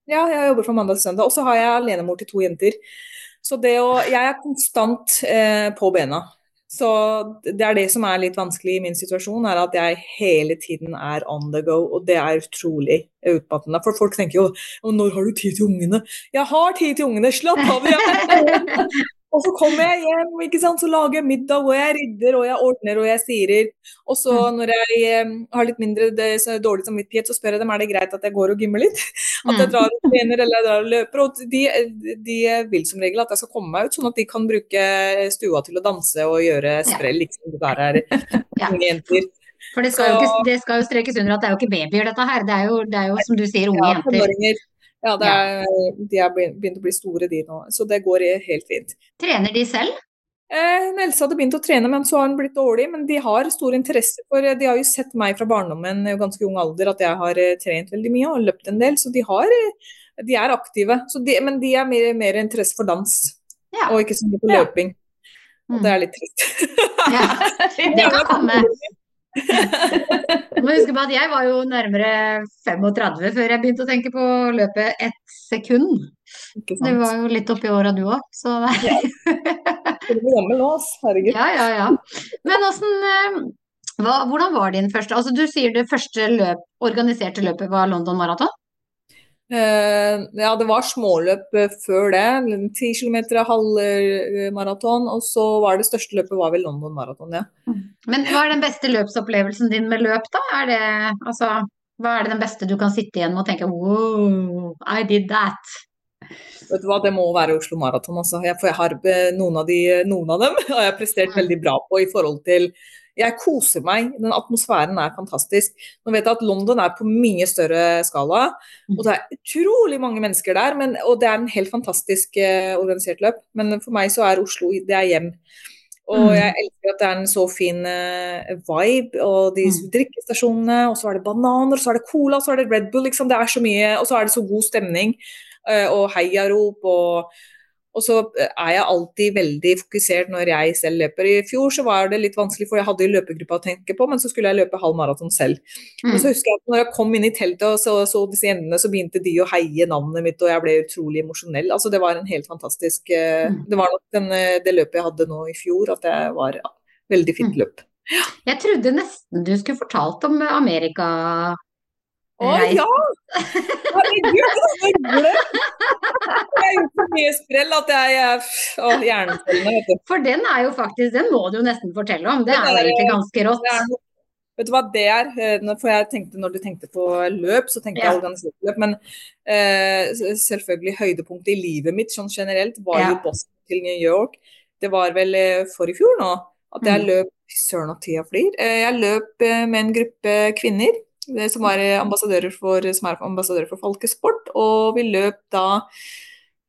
Ja, jeg jobber fra mandag til søndag. Og så har jeg alenemor til to jenter. Så det å Jeg er konstant eh, på bena. Så det er det som er litt vanskelig i min situasjon, er at jeg hele tiden er on the go. Og det er utrolig utmattende. For folk tenker jo når har du tid til ungene? Jeg har tid til ungene, slapp av! Og så kommer jeg hjem, ikke sant? så lager jeg middag, og jeg rydder og jeg ordner og jeg sirer. Og så mm. når jeg har litt mindre det, dårlig samvittighet, så spør jeg dem er det greit at jeg går og gymmer litt. At jeg mm. drar og trener eller jeg drar og løper. Og de, de, vil som regel at jeg skal komme meg ut, sånn at de kan bruke stua til å danse og gjøre sprell, liksom det der er unge jenter. For det skal, jo ikke, det skal jo strekes under at det er jo ikke babyer dette her, det er jo, det er jo som du sier unge jenter. Ja, er, de er begynt å bli store de nå, så det går helt fint. Trener de selv? Eh, Else hadde begynt å trene, men så har hun blitt dårlig. Men de har stor interesse for De har jo sett meg fra barndommen i ganske ung alder at jeg har eh, trent veldig mye og løpt en del, så de, har, eh, de er aktive. De, men de er mer, mer interesse for dans, ja. og ikke så mye på løping. Ja. Og det er litt trist. ja, det kan komme. Du må huske på at jeg var jo nærmere 35 før jeg begynte å tenke på å løpe ett sekund. Du var jo litt oppi åra du òg, så det Du blir gammel nå. Herregud. Ja, ja, ja. Men åssen eh, Hvordan var din første Altså, du sier det første løp, organiserte løpet var London Marathon? Eh, ja, det var småløp eh, før det. 10 km, halvmaraton. Og så var det største løpet var vel London Marathon, ja. Men hva er den beste løpsopplevelsen din med løp, da? Er det altså Hva er det den beste du kan sitte igjen med og tenke wow, I did that? Vet du hva, Det må være Oslo Maraton. Altså. Jeg, for jeg har eh, noen av, de, noen av dem har jeg prestert veldig bra på i forhold til Jeg koser meg. Den atmosfæren er fantastisk. Nå vet jeg at London er på mye større skala, og det er utrolig mange mennesker der. Men, og det er en helt fantastisk eh, organisert løp. Men for meg så er Oslo det er hjem. Og jeg elsker at det er en så fin eh, vibe, og de Mm. drikkestasjonene, og så er det bananer, og så er det cola, og så er det Red Bull, liksom. Det er så mye, og så er det så god stemning, eh, og heiarop, og, og så eh, er jeg alltid veldig fokusert når jeg selv løper. I fjor så var det litt vanskelig, for jeg hadde jo løpegruppa å tenke på, men så skulle jeg løpe halv maraton selv. Mm. Og så husker jeg at når jeg kom inn i teltet og så, så disse jentene, så begynte de å heie navnet mitt, og jeg ble utrolig emosjonell. Altså, det var en helt fantastisk eh, Mm. Det var nok den, eh, det løpet jeg hadde nå i fjor, at det var ja, veldig fint Mm. løp. Jeg trodde nesten du skulle fortalt om Amerika. Å Reis. ja! Herregud, så glemt! Jeg har gjort så mye sprell at jeg er Å, hjernecellene. For den er jo faktisk Den må du jo nesten fortelle om. Det er jo egentlig ganske rått. Er Vet du hva det er? Eh, For jeg tenkte, når du tenkte på løp, så tenkte Ja. jeg organisert løp. Men uh, selvfølgelig høydepunktet i livet mitt sånn generelt var Ja. jo Boston til New York. Det var vel eh, for i fjor nå at jeg Mm. løp søren og tida flyr. Jeg løp med en gruppe kvinner som, var eh, ambassadører for, som er ambassadører for folkesport. Og vi løp da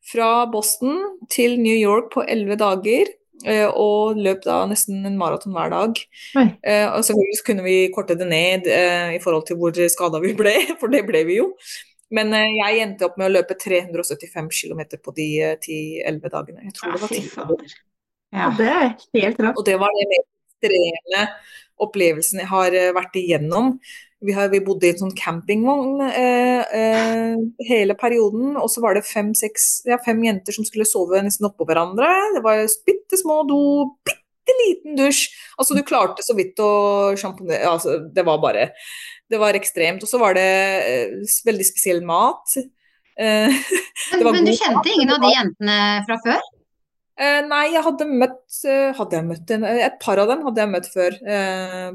fra Boston til New York på elleve dager. eh, Og løp da nesten en maraton hver dag. Eh, og selvfølgelig kunne vi korte det ned eh, i forhold til hvor skada vi ble, for det ble vi jo. Men eh, jeg endte opp med å løpe 375 km på de eh, 10-11 dagene. Jeg tror Ja, det var ti 10 fader. Ja. Og det er helt rått. og det var den mest ekstreme opplevelsen jeg har eh, vært igjennom. Vi, har, vi bodde i en sånn campingvogn eh, eh, hele perioden, og så var det fem, seks, ja, fem jenter som skulle sove nesten oppå hverandre. Det var bitte små do, bitte liten dusj. Altså, du klarte så vidt å sjamponere altså, Det var bare Det var ekstremt. Og så var det eh, veldig spesiell mat. Eh, Men, men du kjente kjente ingen av de jentene fra før? Eh, nei, jeg hadde møtt, eh, hadde jeg møtt en, et par av dem hadde jeg møtt før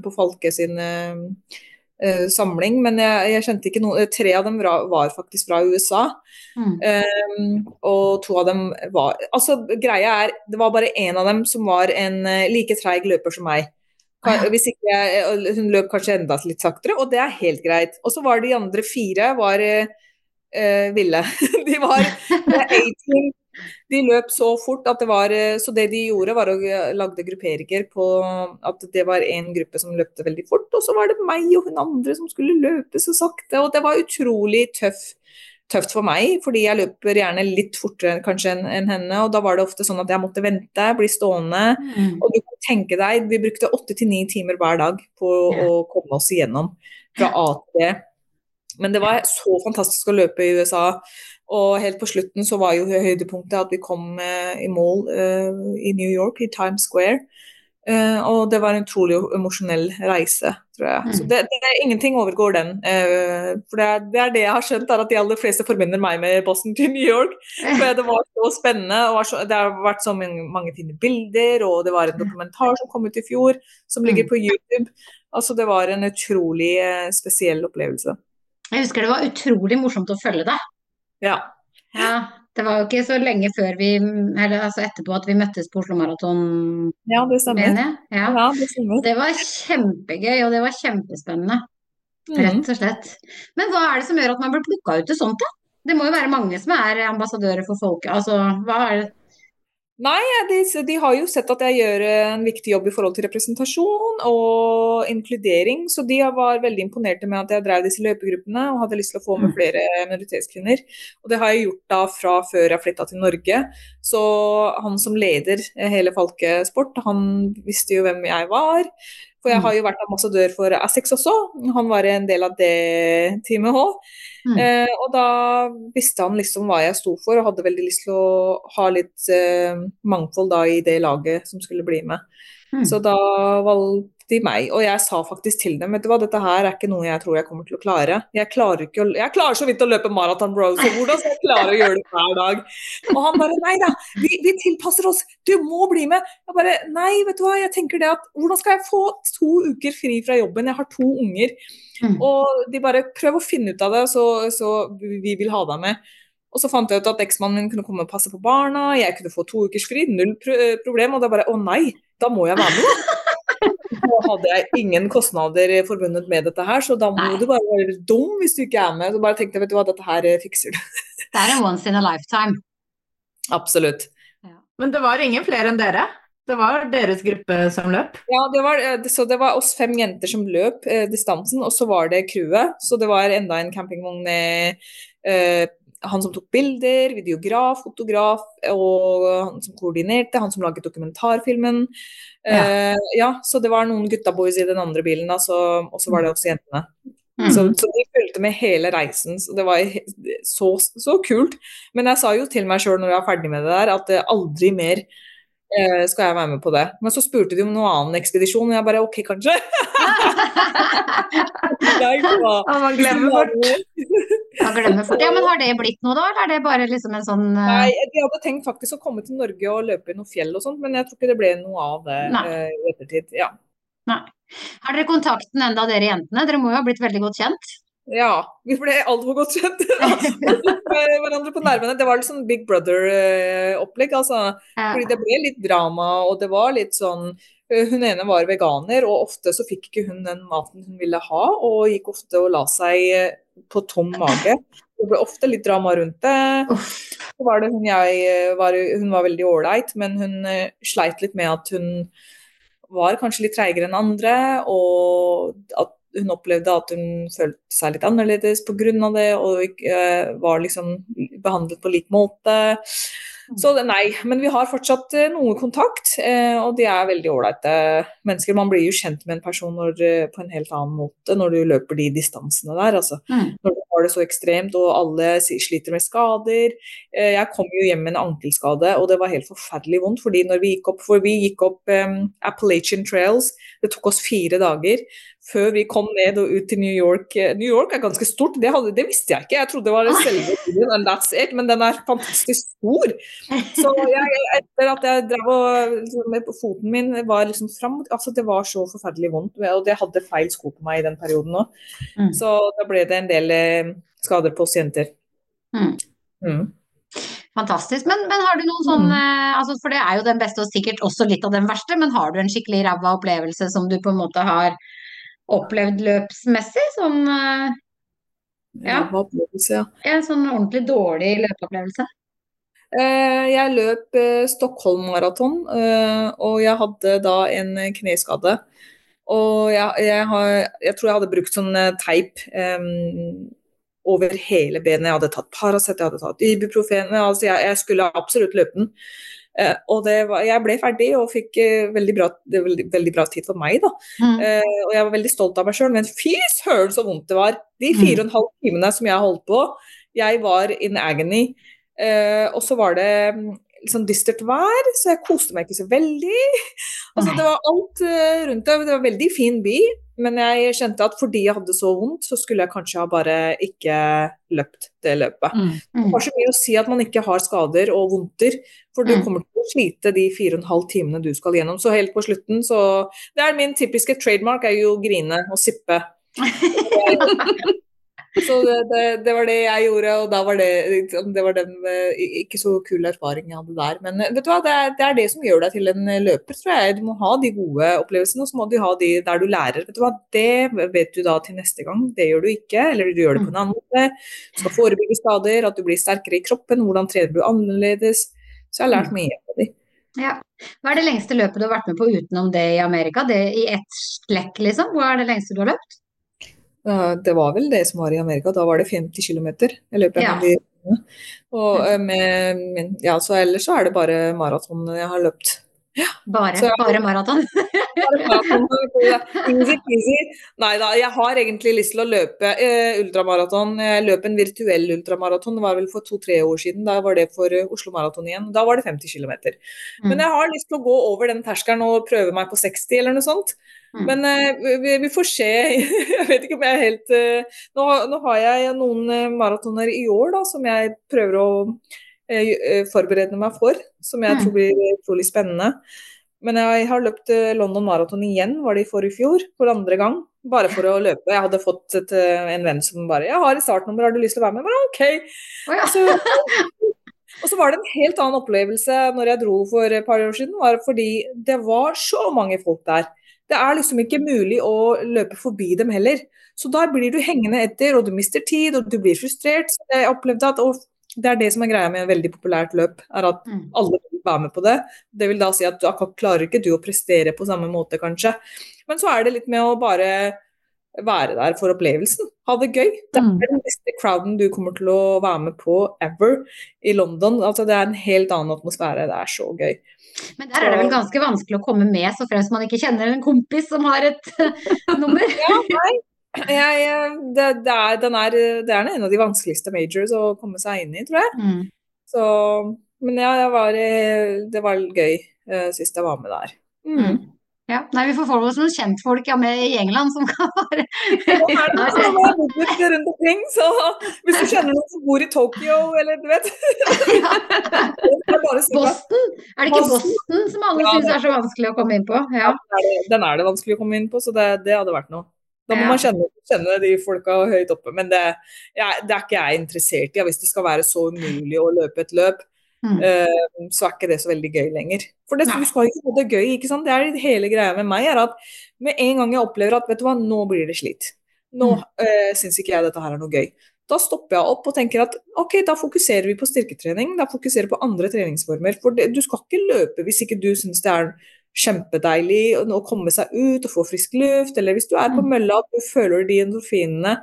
på Falke sin eh, eh, samling, men jeg, jeg kjente ikke noen Tre av dem var, var faktisk fra USA, Mm. Um, og to av dem var Altså, greia er, det var bare én av dem som var en uh, like treig løper som meg. Hvis ikke jeg, Hun løp kanskje enda litt saktere, og det er helt greit. Og så var de andre fire var eh, eh, ville. De var eh, 18 de løp så fort at det var eh, Så det de gjorde, var å eh, lagde grupperinger på at det var en gruppe som løpte veldig fort, og så var det meg og hun andre som skulle løpe så sakte. Og det var utrolig tøff, tøft for meg, fordi jeg løper gjerne litt fortere kanskje enn en henne. Og da var det ofte sånn at jeg måtte vente, bli stående. Mm. Og du kan tenke deg, vi brukte åtte til ni timer hver dag på Ja. å komme oss igjennom fra A til B. Men det var så fantastisk å løpe i USA. Og helt på slutten så var jo høydepunktet at vi kom eh, i mål eh, i New York, i Times Square. Uh, og det var en utrolig emosjonell reise, tror jeg. Så Mm. det, det er ingenting overgår den. Uh, for det er, det er det jeg har skjønt, er at de aller fleste forbinder meg med Boston til New York. For det var så spennende, og var så, det har vært så mange, mange fine bilder, og det var en dokumentar som kom ut i fjor, som ligger Mm. på YouTube. Altså, det var en utrolig uh, spesiell opplevelse. Jeg husker det var utrolig morsomt å følge deg. Ja. Ja, det var jo ikke så lenge før vi, eller altså etterpå at vi møttes på Oslo Maraton, ja, det stemmer. Ja. Ja, det stemmer. Det var kjempegøy, og det var kjempespennende, rett og slett. Men hva er det som gjør at man blir plukka ut til sånt, da? Det må jo være mange som er ambassadører for folket. Altså, hva er det Nei, de, de har jo sett at jeg gjør en viktig jobb i forhold til representasjon og inkludering, så de var veldig imponerte med at jeg drev disse løpegruppene og hadde lyst til å få med Mm. flere minoritetskvinner. Og det har jeg gjort da fra før jeg flytta til Norge. Så han som leder eh, hele Falkesport, han visste jo hvem jeg var. For jeg Mm. har jo vært ambassadør for Assex også. Han var en del av det teamet òg. Mm. Eh, og da visste han liksom hva jeg sto for, og hadde veldig lyst til å ha litt eh, mangfold da i det laget som skulle bli med. Mm. Så da valgte de meg, og jeg sa faktisk til dem vet du hva, dette her er ikke noe jeg tror jeg kommer til å klare. Jeg klarer, ikke å, jeg klarer så vidt å løpe maraton, bro, så hvordan skal jeg klare å gjøre det hver dag? Og han bare nei da, vi, vi tilpasser oss, du må bli med. Jeg bare nei, vet du hva, jeg tenker det at hvordan skal jeg få to uker fri fra jobben, jeg har to unger. Mm. Og de bare prøv å finne ut av det, så, så vi vil ha deg med. Og så fant jeg ut at eksmannen min kunne komme og passe på barna, jeg kunne få to ukers fri, null pro problem. Og da bare å nei, da må jeg være med. Nå hadde jeg ingen kostnader forbundet med dette her, så da må Nei. du bare være dum hvis du ikke er med. Så bare tenkte jeg, vet du hva, dette her eh, fikser du. Det er en once in a lifetime. Absolutt. Men det var ingen flere enn dere? Det var deres gruppe som løp? Ja, det var, eh, så det var oss fem jenter som løp eh, distansen, og så var det crewet. Så det var enda en campingvogn eh, han som tok bilder, videograf, fotograf, og han som koordinerte, han som laget dokumentarfilmen. Eh, ja, så det var noen gutta boys i den andre bilen, da, så, og så var det også jentene. Mm. Så, så de fulgte med hele reisen, så det var så, så kult. Men jeg sa jo til meg sjøl når jeg var ferdig med det der, at eh, aldri mer skal jeg være med på det. Men så spurte de om noe annen ekspedisjon, og jeg bare OK, kanskje. Man glemmer fort. Ja, glemmer fort. Ja, men har det blitt noe da, eller er det bare liksom en sånn eh, Nei, de hadde tenkt faktisk å komme til Norge og løpe i noen fjell og sånt, men jeg tror ikke det ble noe av det Nei. eh, i ettertid. Ja. Har dere kontakten enda, dere jentene? Dere må jo ha blitt veldig godt kjent? Ja, vi ble altfor godt kjent. Hverandre på nervene. Det var litt sånn Big Brother-opplegg, altså. Fordi det ble litt drama, og det var litt sånn øh, Hun ene var veganer, og ofte så fikk ikke hun den maten hun ville ha, og gikk ofte og la seg øh, på tom mage. Det ble ofte litt drama rundt det. Så var det hun jeg øh, var, Hun var veldig ålreit, men hun sleit litt med at hun var kanskje litt treigere enn andre, og at hun opplevde at hun følte seg litt annerledes pga. det, og øh, var liksom behandlet på lik måte. Så nei, men vi har fortsatt uh, noe kontakt, uh, og de er veldig ålreite mennesker. Man blir jo kjent med en person når, på en helt annen måte når du løper de distansene der. Altså. Mm. Når du har det så ekstremt, og alle sliter med skader. Jeg kom jo hjem med en ankelskade, og det var helt forferdelig vondt. fordi når vi gikk opp, for vi gikk opp um, Appalachian Trails, det tok oss fire dager før vi kom ned og ut til New York. New York er ganske stort, det, hadde, det visste jeg ikke. Jeg trodde det var selve byen, and that's it, men den er fantastisk stor. Så jeg, etter at jeg drev og liksom, med foten min var liksom fram altså Det var så forferdelig vondt, og jeg hadde feil sko på meg i den perioden òg. Mm. Så da ble det en del eh, skader på oss jenter. Mm. Mm. Fantastisk. Men, men har du noen sånn eh, altså For det er jo den beste, og sikkert også litt av den verste, men har du en skikkelig ræva opplevelse som du på en måte har opplevd løpsmessig? Sånn eh, Ja. Ja. en sånn ordentlig dårlig løpeopplevelse? Eh, jeg løp eh, Stockholm Maraton, eh, og jeg hadde da en kneskade. Og jeg, jeg, har, jeg tror jeg hadde brukt sånn teip eh, over hele benet. Jeg hadde tatt Paracet, jeg hadde tatt Ibuprofen. Altså jeg, jeg skulle absolutt løpe den. Eh, og det var, jeg ble ferdig og fikk eh, veldig, bra, veldig, veldig bra tid for meg. da. Mm. Eh, og jeg var veldig stolt av meg sjøl, men fy søren så vondt det var. De Mm. fire og en halv timene som jeg holdt på, jeg var in agony. Eh, og så var det liksom dystert vær, så jeg koste meg ikke så veldig. Altså, det var alt eh, rundt det. Det var en veldig fin by, men jeg kjente at fordi jeg hadde så vondt, så skulle jeg kanskje ha bare ikke løpt det løpet. Mm. Mm. Det har så mye å si at man ikke har skader og vondter, for du Mm. kommer til å slite de fire og en halv timene du skal gjennom. Så helt på slutten, så Det er min typiske trademark, er jo å grine og sippe. Så det, det, det var det jeg gjorde, og da var det liksom, Det var den eh, ikke så kul erfaringen jeg hadde der. Men eh, vet du hva, det er, det er det som gjør deg til en eh, løper, tror jeg. Du må ha de gode opplevelsene, og så må du ha de der du lærer. Vet du hva, det vet du da til neste gang. Det gjør du ikke, eller du gjør det på en annen måte. Du skal forebygge skader, at du blir sterkere i kroppen. Hvordan trener du annerledes? Så jeg har lært mye av de. Ja. Hva er det lengste løpet du har vært med på utenom det i Amerika? Det i ett slekk, liksom? Hva er det lengste du har løpt? Ja, Det var vel det som var i Amerika. Da var det 50 km. Jeg av Ja. de Og eh, med, med, ja, så ellers så er det bare maraton jeg har løpt. Bare, Så- bare maraton. Nei da, jeg har egentlig lyst til å løpe eh, ultramaraton. Jeg løp en virtuell ultramaraton, det var vel for to-tre år siden. Da var det for eh, Oslo Maraton igjen. Da var det 50 km. Men jeg har lyst til å gå over den terskelen og prøve meg på 60 eller noe sånt. Mm. Men eh, vi, vi får se. Jeg vet ikke om jeg er helt eh, nå, nå har jeg noen eh, maratoner i år da, som jeg prøver å forberede meg for. Som jeg Mm. tror blir utrolig spennende. Men jeg har løpt London Marathon igjen, var det i forrige fjor, for andre gang. Bare for å løpe. Jeg hadde fått et, en venn som bare 'Jeg har et startnummer, har du lyst til å være med?' Bare, OK. Oh, ja. Så, og så var det en helt annen opplevelse når jeg dro for et par år siden, var fordi det var så mange folk der. Det er liksom ikke mulig å løpe forbi dem heller. Så da blir du hengende etter, og du mister tid, og du blir frustrert. Jeg opplevde at det er det som er greia med en veldig populært løp, er at Mm. alle vil være med på det. Det vil da si at du akkurat klarer ikke du å prestere på samme måte, kanskje. Men så er det litt med å bare være der for opplevelsen. Ha det gøy. Det Mm. er den beste crowden du kommer til å være med på ever i London. Altså, det er en helt annen atmosfære. Det er så gøy. Men der er det vel ganske vanskelig å komme med, så fremst man ikke kjenner en kompis som har et nummer. Ja, nei. Jeg, det, det, er, den er, det er en av de vanskeligste majors å komme seg inn i, tror jeg. Mm. Så, men ja, jeg var, eh, det var gøy uh, sist jeg var med der. Mm. Ja. Nei, vi får få oss noen kjentfolk ja, med i England som kan være rundt omkring, så hvis du kjenner noen som bor i Tokyo, eller du vet det er Er det ikke Boston? Som alle Ja, syns er så vanskelig å komme inn på? Ja. Den er det- vanskelig å komme inn på, så det, det hadde vært noe. Da må Ja. man kjenne, kjenne de folka høyt oppe. Men det, jeg, det er ikke jeg interessert i. Hvis det skal være så umulig å løpe et løp, Mm. uh, så er ikke det så veldig gøy lenger. For det, du skal ikke ha det gøy, ikke sant. Det er hele greia med meg, er at med en gang jeg opplever at vet du hva, nå blir det slitt. Nå Mm. uh, syns ikke jeg dette her er noe gøy. Da stopper jeg opp og tenker at ok, da fokuserer vi på styrketrening. Da fokuserer vi på andre treningsformer. For det, du skal ikke løpe hvis ikke du syns det er kjempedeilig å komme seg ut og få frisk luft, eller hvis du er på Mm. mølla og du føler de endorfinene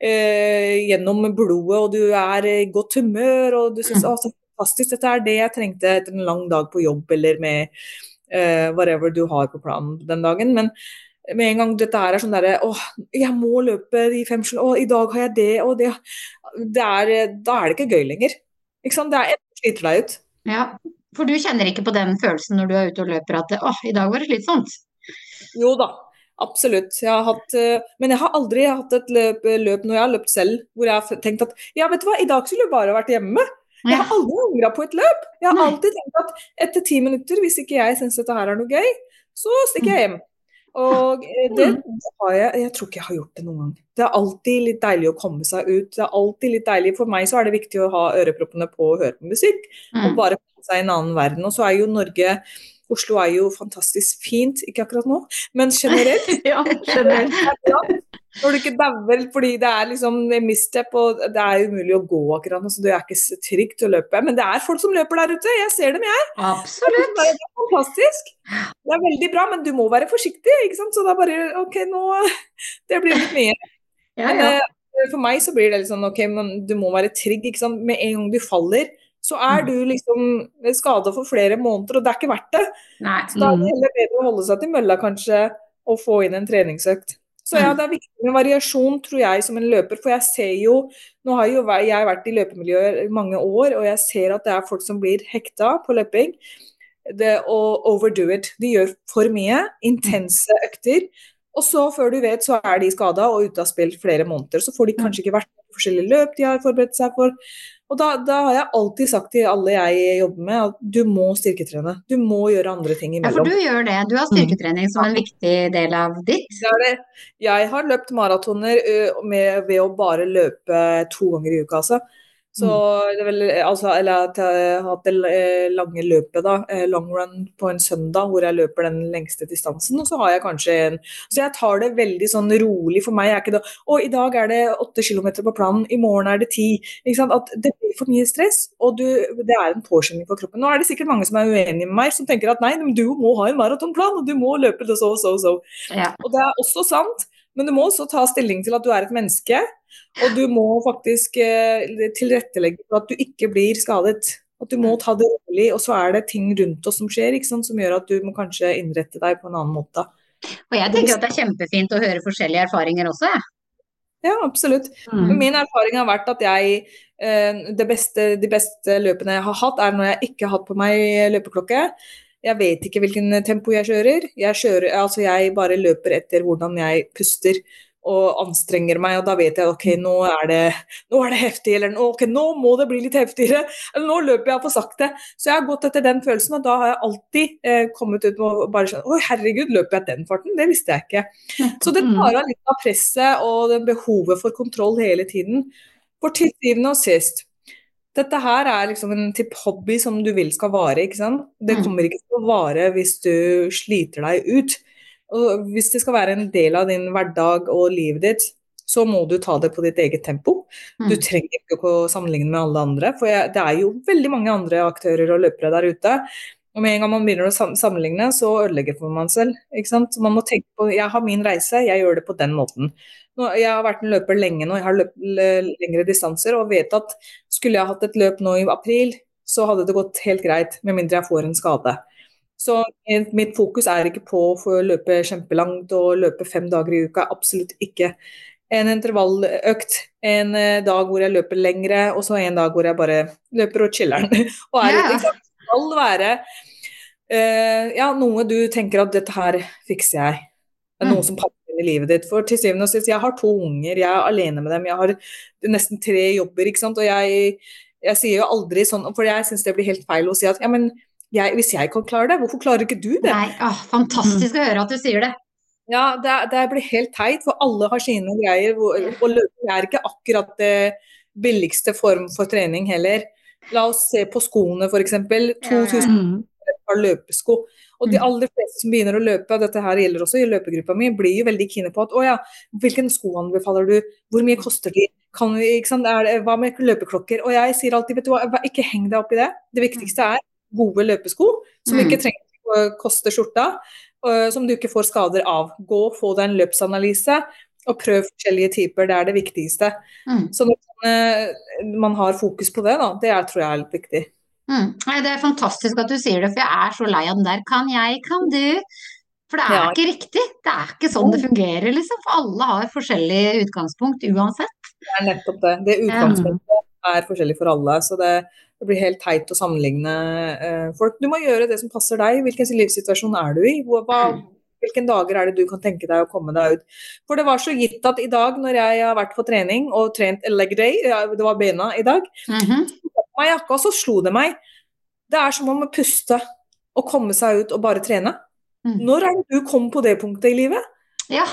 eh, gjennom blodet, og du er i godt humør, og du syns Mm. så fantastisk, dette er det jeg trengte etter en lang dag på jobb, eller med eh, whatever du har på planen den dagen. Men med en gang dette her er sånn derre Å, jeg må løpe de fem Å, i dag har jeg det, og det, det er, Da er det ikke gøy lenger. Ikke sant? Det er enten sliter deg ut. ja. For du kjenner ikke på den følelsen når du er ute og løper at åh, i dag var det slitsomt. Jo da, absolutt. Jeg har hatt, eh, men jeg har aldri hatt et løp, løp når jeg har løpt selv, hvor jeg har tenkt at ja, vet du hva, i dag skulle jeg bare vært hjemme. Jeg har aldri angra på et løp. Jeg har alltid tenkt at etter ti minutter, hvis ikke jeg syns dette her er noe gøy, så stikker jeg hjem. Og eh, det, Mm. det har jeg Jeg tror ikke jeg har gjort det noen gang. Det er alltid litt deilig å komme seg ut. Det er alltid litt deilig. For meg så er det viktig å ha øreproppene på og høre på musikk og Mm. bare få seg i en annen verden. Og så er jo Norge Oslo er jo fantastisk fint, ikke akkurat nå, men generelt. Ja, generelt. Når du ikke dauer fordi det er liksom misstep og det er umulig å gå akkurat nå, så det er ikke trygt å løpe. Men det er folk som løper der ute, jeg ser dem jeg. Absolutt. Det er fantastisk. Det er veldig bra, men du må være forsiktig, ikke sant. Så det er bare OK, nå Det blir litt mye. Ja, ja. Men, for meg så blir det litt sånn OK, men du må være trygg, ikke sant. Med en gang du faller, så er Mm. du liksom skada for flere måneder, og det er ikke verdt det. Nei. Så da er det heller bedre å holde seg til mølla kanskje, og få inn en treningsøkt. Så ja, Mm. det er viktig med variasjon, tror jeg, som en løper. For jeg ser jo Nå har jo jeg vært i løpemiljøet i mange år, og jeg ser at det er folk som blir hekta på løping. Det og overdo it. De gjør for mye. Intense økter. Og så, før du vet, så er de skada og ute av spill flere måneder. Så får de kanskje ikke vært på forskjellige løp de har forberedt seg for. Og da, da har jeg alltid sagt til alle jeg jobber med, at du må styrketrene. Du må gjøre andre ting imellom. Ja, for du gjør det. Du har styrketrening som en viktig del av ditt. Det det. Jeg har løpt maratoner ved å bare løpe to ganger i uka, altså. Så det er vel, altså, eller at jeg har hatt det eh, lange løpet, da, eh, long run på en søndag, hvor jeg løper den lengste distansen. Og så har jeg kanskje en Så jeg tar det veldig sånn rolig. For meg er ikke det Å, i dag er det åtte kilometer på planen, i morgen er det ti. Ikke sant? At det blir for mye stress, og du, det er en påskjønning for kroppen. Nå er det sikkert mange som er uenige med meg, som tenker at nei, men du må ha en maratonplan, og du må løpe det så og så og så. Ja. Og det er også sant, men du må også ta stilling til at du er et menneske. Og du må faktisk eh, tilrettelegge for at du ikke blir skadet. At du må ta det rolig, og så er det ting rundt oss som skjer, ikke sant, som gjør at du må kanskje innrette deg på en annen måte. Og jeg tenker at det er kjempefint å høre forskjellige erfaringer også, jeg. Ja, absolutt. Mm. Min erfaring har vært at jeg eh, det beste, De beste løpene jeg har hatt, er når jeg ikke har hatt på meg løpeklokke. Jeg vet ikke hvilken tempo jeg kjører. Jeg, kjører, altså jeg bare løper etter hvordan jeg puster og anstrenger meg, og da vet jeg ok, nå er det, nå er det heftig, eller ok, nå må det bli litt heftigere, eller nå løper jeg for sakte. Så jeg har gått etter den følelsen, og da har jeg alltid eh, kommet ut og bare skjønne, Oi, herregud, løper jeg den farten? Det visste jeg ikke. Så det tar av litt av presset og det behovet for kontroll hele tiden. For til syvende og sist dette her er liksom en type hobby som du vil skal vare, ikke sant. Det Mm. kommer ikke til å vare hvis du sliter deg ut. Og hvis det skal være en del av din hverdag og livet ditt, så må du ta det på ditt eget tempo. Mm. Du trenger ikke å sammenligne med alle andre, for det er jo veldig mange andre aktører og løpere der ute. Og med en gang man begynner å sammenligne, så ødelegger man selv. Ikke sant? Så man må tenke på jeg har min reise, jeg gjør det på den måten. Nå, jeg har vært en løper lenge nå, jeg har løpt lengre distanser og vet at skulle jeg hatt et løp nå i april, så hadde det gått helt greit, med mindre jeg får en skade. Så mitt fokus er ikke på å få løpe kjempelangt og løpe fem dager i uka, absolutt ikke. En intervalløkt, en eh, dag hvor jeg løper lengre, og så en dag hvor jeg bare løper og chiller'n. og er Ja. Det skal være eh, ja, noe du tenker at dette her fikser jeg. Det er Mm. noe som passer inn i livet ditt. For til syvende og sist, jeg har to unger, jeg er alene med dem, jeg har nesten tre jobber, ikke sant. Og jeg, jeg sier jo aldri sånn, for jeg syns det blir helt feil å si at ja, men jeg, hvis jeg kan klare det, hvorfor klarer ikke du det? Nei, åh, fantastisk å høre at du sier det. Ja, det, det blir helt teit, for alle har sine greier. Og løping er ikke akkurat det billigste form for trening heller. La oss se på skoene, f.eks. Ja, ja. 2000 Mm. Par løpesko. Og de Mm. aller fleste som begynner å løpe, og dette her gjelder også i løpegruppa mi, blir jo veldig kine på at å ja, hvilken sko anbefaler du, hvor mye koster de, kan vi, ikke sant? Det, hva med løpeklokker? Og jeg sier alltid, vet du hva, ikke heng deg opp i det. Det viktigste er gode løpesko, som Mm. ikke trenger å koste skjorta, og som du ikke får skader av. Gå og få deg en løpsanalyse, og prøv forskjellige typer, det er det viktigste. Mm. Så når eh, man har fokus på det, da, det er, tror jeg er litt viktig. Mm. Det er fantastisk at du sier det, for jeg er så lei av den der kan jeg, kan du. For det er Ja. ikke riktig. Det er ikke sånn det fungerer, liksom. For alle har forskjellig utgangspunkt uansett. Det er nettopp det. Det utgangspunktet er forskjellig for alle. Så det, det blir helt teit å sammenligne uh, folk. Du må gjøre det som passer deg. Hvilken livssituasjon er du i? Hva, hva, hvilke dager er det du kan tenke deg å komme deg ut? For det var så gitt at i dag når jeg har vært på trening og trent leg day, det var bena i dag, mm på meg jakka, så slo det meg. Det er som om å puste og komme seg ut og bare trene. Mm. Når er det du kom på det punktet i livet? Ja.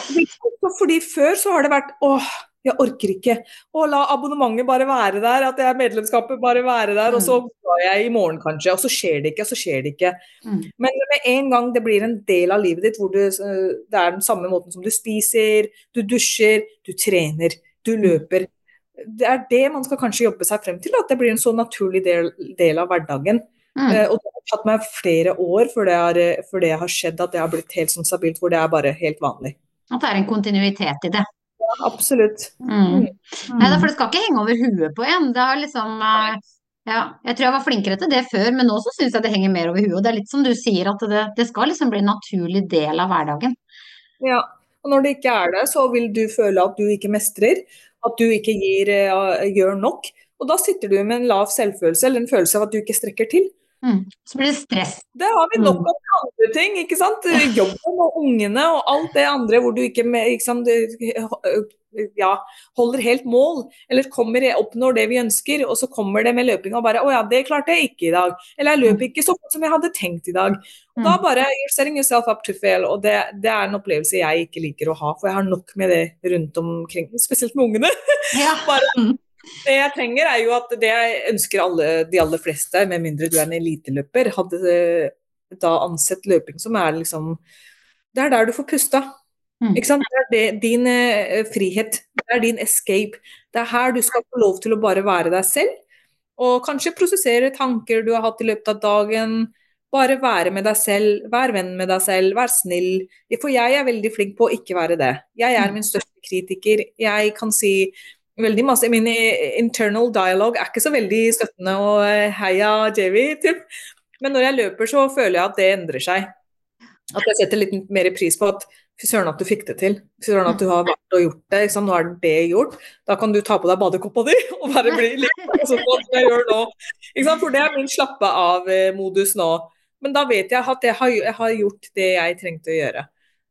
Fordi før så har det vært åh, jeg orker ikke. Å, la abonnementet bare være der, at det er medlemskapet bare være der, og så går jeg i morgen kanskje, og så skjer det ikke, og så skjer det ikke. Mm. Men med en gang det blir en del av livet ditt hvor du, eh, det er den samme måten som du spiser, du dusjer, du trener, du løper. Det er det man skal kanskje jobbe seg frem til, at det blir en så naturlig del, del av hverdagen. Mm. Eh, og det har tatt meg flere år før det, har, eh, før det har skjedd at det har blitt helt sånn stabilt, hvor det er bare helt vanlig. At det er en kontinuitet i det. Absolutt. Mm. Mm. Nei, for det skal ikke henge over huet på en. Det har liksom eh, Ja, jeg tror jeg var flinkere til det før, men nå så syns jeg det henger mer over huet. Og det er litt som du sier, at det, det skal liksom bli en naturlig del av hverdagen. Ja, og når det ikke er det, så vil du føle at du ikke mestrer, at du ikke gir, eh, gjør nok. Og da sitter du med en lav selvfølelse, eller en følelse av at du ikke strekker til. Mm. Så blir det stress. Det har vi nok av andre ting, ikke sant. Jobben og ungene og alt det andre hvor du ikke, ikke sant, ja, holder helt mål, eller kommer oppnår det vi ønsker, og så kommer det med løping og bare 'Å ja, det klarte jeg ikke i dag', eller 'jeg løp ikke så godt som jeg hadde tenkt i dag'. Og Da bare you're setting yourself up to fail, og det, det er en opplevelse jeg ikke liker å ha, for jeg har nok med det rundt omkring, spesielt med ungene. Ja. Bare, det jeg trenger er jo at det jeg ønsker alle, de aller fleste, med mindre du er en eliteløper, hadde eh, da ansett løping som er liksom Det er der du får pusta. Mm. Ikke sant? Det er det, din eh, frihet. Det er din escape. Det er her du skal få lov til å bare være deg selv. Og kanskje prosessere tanker du har hatt i løpet av dagen. Bare være med deg selv, vær venn med deg selv, vær snill. For jeg er veldig flink på å ikke være det. Jeg er min største kritiker. Jeg kan si veldig masse Min internal dialogue er ikke så veldig støttende og eh, heia Javi, typ. Men når jeg løper, så føler jeg at det endrer seg. At jeg setter litt mer pris på at fy søren at du fikk det til. Fy søren at du har vært og gjort det. Liksom. Nå er det gjort. Da kan du ta på deg badekoppa di og bare bli litt sånn som jeg gjør nå. For det er min slappe av-modus nå. Men da vet jeg at jeg har, jeg har, gjort det jeg trengte å gjøre.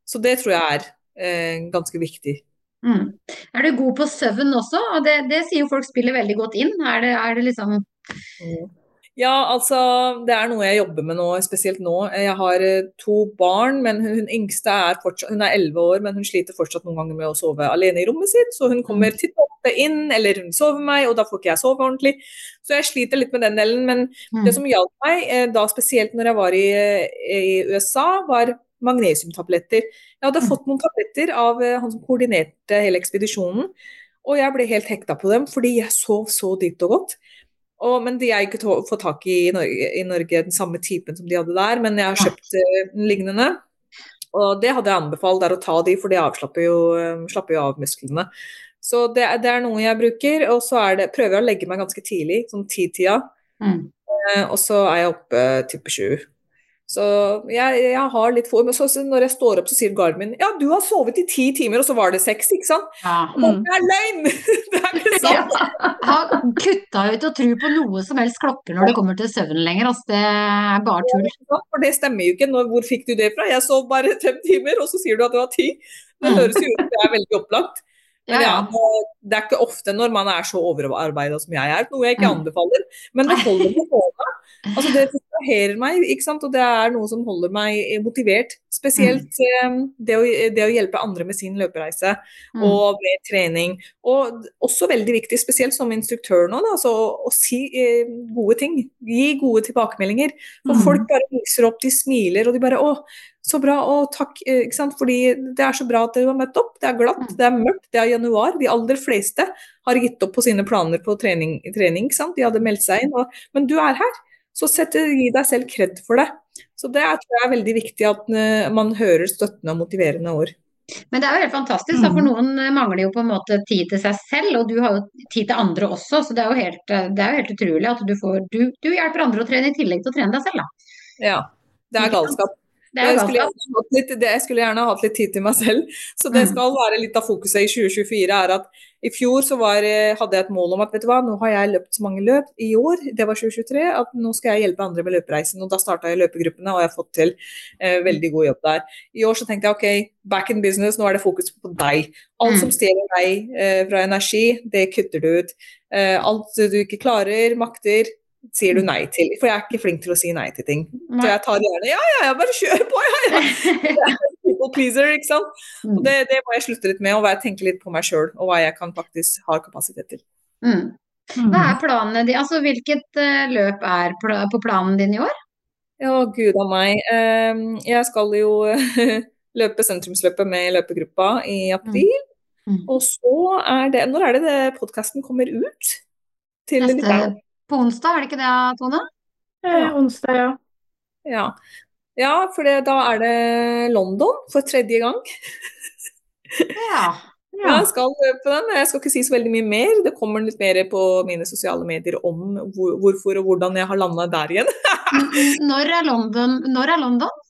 Så det tror jeg er eh, ganske viktig. Mm. Er du god på søvn også? Og det, det sier jo folk spiller veldig godt inn. Er det, er det liksom mm. Ja, altså det er noe jeg jobber med nå, spesielt nå. Jeg har eh, to barn, men hun, hun yngste er fortsatt, hun er 11 år, men hun sliter fortsatt noen ganger med å sove alene i rommet sitt. Så hun kommer mm. titt ofte inn, eller hun sover meg, og da får ikke jeg sove ordentlig. Så jeg sliter litt med den delen. Men mm. det som hjalp meg, eh, da spesielt når jeg var i, i USA, var magnesiumtabletter. Jeg hadde mm. fått noen tabletter av eh, han som koordinerte hele ekspedisjonen, og jeg ble helt hekta på dem fordi jeg sov så dypt og godt. Og, men de er ikke fått tak i i Norge, i Norge, den samme typen som de hadde der, men jeg har kjøpt den lignende. Og det hadde jeg anbefalt, er å ta de, for de avslapper jo, um, slapper jo av musklene. Så det, det, er noe jeg bruker. Og så det, prøver jeg å legge meg ganske tidlig, sånn ti-tida. Mm. Og så er jeg oppe type sju. Så jeg, jeg, har litt for, men så, når jeg står opp, så sier Garmin ja, du har sovet i ti timer, og så var det seks, ikke sant? Ja. Mm. Det er løgn! det er ikke sant! Ja. Har kutta ut å tro på noe som helst klokker når det kommer til søvn lenger. Altså, det er bare tull. Ja, for det stemmer jo ikke. Når, hvor fikk du det fra? Jeg sov bare fem timer, og så sier du at det var ti. Det høres jo ut som det er veldig opplagt. Men ja, det er ikke ofte når man er så overarbeida som jeg er, noe jeg ikke mm. anbefaler. Men det holder meg å Altså det distraherer meg, ikke sant? og det er noe som holder meg motivert. Spesielt mm. det, å, det, å, hjelpe andre med sin løpereise mm. og med trening. Og også veldig viktig, spesielt som instruktør nå, da, så, å, å, si eh, gode ting. Gi gode tilbakemeldinger. For mm. folk bare viser opp, de smiler og de bare 'Å, så bra, og takk'. Eh, ikke sant? Fordi det er så bra at du har møtt opp. Det er glatt, mm. det er mørkt, det er januar. De aller fleste har gitt opp på sine planer på trening. trening ikke sant? De hadde meldt seg inn. Og, men du er her. Så sett, gi deg selv kred for det. Så det er, tror jeg er veldig viktig at uh, man hører støttende og motiverende ord. Men det er jo helt fantastisk, da, for mm. noen eh, mangler jo på en måte tid til seg selv, og du har jo tid til andre også. Så det er jo helt, eh, det er jo helt utrolig at du, får, du, du, hjelper andre å trene i tillegg til å trene deg selv, da. Ja, det er galskap. Jeg skulle, litt, jeg skulle, gjerne hatt litt tid til meg selv. Så det mm. skal være litt av fokuset i 2024. er at I fjor så var, hadde jeg et mål om at vet du hva, nå har jeg løpt så mange løp i år, det var 2023, at nå skal jeg hjelpe andre med løpereisen. og Da starta jeg løpegruppene, og jeg har fått til eh, veldig god jobb der. I år så tenkte jeg ok, back in business, nå er det fokus på deg. Alt som mm. stjeler deg eh, fra energi, det kutter du ut. Eh, alt du ikke klarer, makter, sier du mm. nei til. For jeg er ikke flink til å si nei til ting. Nei. Så jeg tar gjerne ja, ja, ja, bare kjør på, ja, ja. People pleaser, ikke sant. Og mm. det, det, må jeg slutte litt med, og tenke litt på meg sjøl, og hva jeg kan faktisk ha kapasitet til. Mm. Hva er planene dine, altså hvilket uh, løp er på planen din i år? Ja, gud a meg. Um, jeg skal jo løpe sentrumsløpet med løpegruppa i april. Mm. Mm. Og så er det Når er det, det podkasten kommer ut? Til Neste på onsdag, er det ikke det, Tone? Eh, onsdag, ja. Ja, ja for det, da er det London for tredje gang. ja. Ja. Jeg skal på den. Jeg skal ikke si så veldig mye mer. Det kommer litt mer på mine sosiale medier om hvor, hvorfor og hvordan jeg har landa der igjen. når, er London, når er London?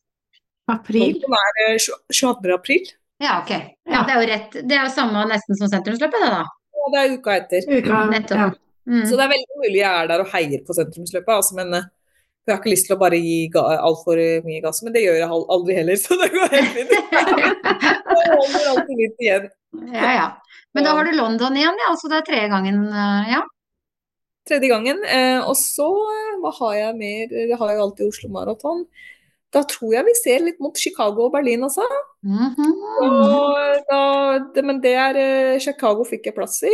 April. London er 22. Eh, april. Ja, ok. Ja, det er jo rett. Det er jo samme nesten som sentrumsløpet, det da? Ja, det er uka etter. Uka, Nettopp. Ja. Mm. Så det er veldig mulig jeg er der og heier på sentrumsløpet, altså, men uh, jeg har ikke lyst til å bare gi altfor mye gass. Men det gjør jeg aldri heller, så det går helt fint. jeg holder alltid litt igjen. Ja, ja. Men da har du London igjen, ja. Så det er tredje gangen, eh, ja? Tredje gangen. Eh, og så, eh, hva har jeg mer? Jeg har jo alltid Oslo Maraton. Da tror jeg vi ser litt mot Chicago og Berlin også. Mm -hmm. da, det, men det er Chicago fikk jeg plass i.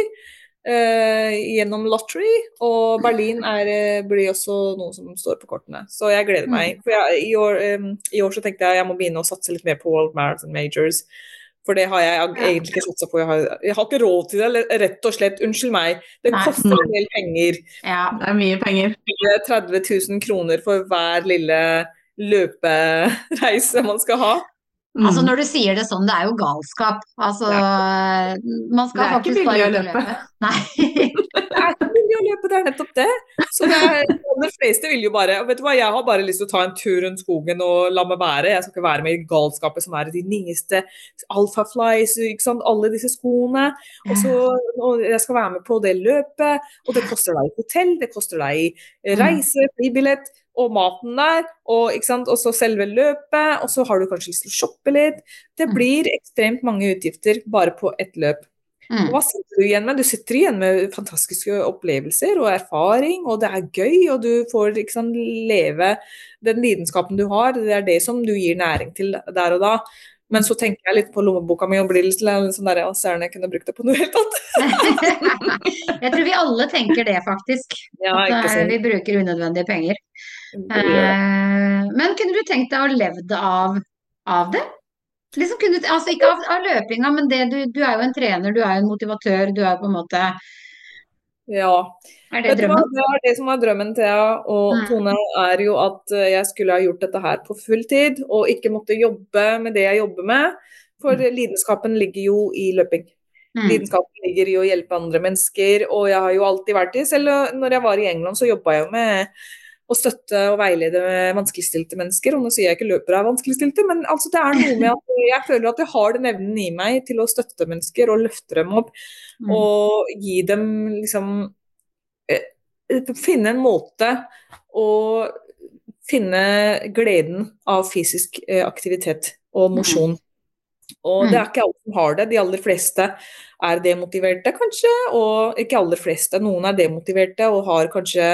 Uh, gjennom lottery, og Berlin er, uh, blir også noe som står på kortene. Så jeg gleder meg. Mm. For jeg, i, år, um, i, år, så tenkte jeg jeg må begynne å satse litt mer på World Marathon Majors. For det har jeg egentlig ikke satsa på. Jeg har, jeg har, ikke råd til det, rett og slett. Unnskyld meg. Det Nei. koster en del penger. Ja, det er mye penger. 30 000 kroner for hver lille løpereise man skal ha. Mm. Altså når du sier det sånn, det er jo galskap. Altså, man skal Det er ikke billig å løpe. Nei. Det er ikke mulig å løpe, det er nettopp det. Så det er, de fleste vil jo bare og vet du hva, Jeg har bare lyst til å ta en tur rundt skogen og la meg være. Jeg skal ikke være med i galskapet som er de nyeste alfaflies, ikke sant? alle disse skoene. Og så og jeg skal være med på det løpet, og det koster deg hotell, det koster deg reise, flybillett og maten der, og, og så selve løpet, og så har du kanskje lyst til å shoppe litt. Det blir ekstremt mange utgifter bare på ett løp. Mm. Hva sitter du igjen med? Du sitter igjen med fantastiske opplevelser og erfaring, og det er gøy, og du får sant, leve den lidenskapen du har. Det er det som du gir næring til der og da. Men så tenker jeg litt på lommeboka mi og blir litt sånn der, å, søren, jeg kunne brukt det på noe helt annet. Jeg tror vi alle tenker det, faktisk. Ja, At eh, vi bruker unødvendige penger. Eh, Men kunne du tenkt deg å levd av, av det? Liksom kunne, altså ikke av, av løpinga, men det, du, du er jo en trener, du er jo en motivatør, du er på en måte Ja. Er det drømmen? det er det som er drømmen, Thea og Mm. Tone, er jo at eh, jeg skulle ha gjort dette her på full tid, og ikke måtte jobbe med det jeg jobber med. For lidenskapen ligger jo i løping. Mm. Lidenskapen ligger i å hjelpe andre mennesker, og jeg har jo alltid vært i Selv når jeg var i England, så jobba jeg jo med å støtte og veilede vanskeligstilte mennesker. Og nå sier jeg ikke løpere er vanskeligstilte, men altså det er noe med at jeg føler at jeg har den evnen i meg til å støtte mennesker og løfte dem opp. Mm. Og gi dem liksom eh, Finne en måte å finne gleden av fysisk eh, aktivitet og mosjon. Og det er ikke alle som har det. De aller fleste er demotiverte, kanskje. Og ikke aller fleste. Noen er demotiverte og har kanskje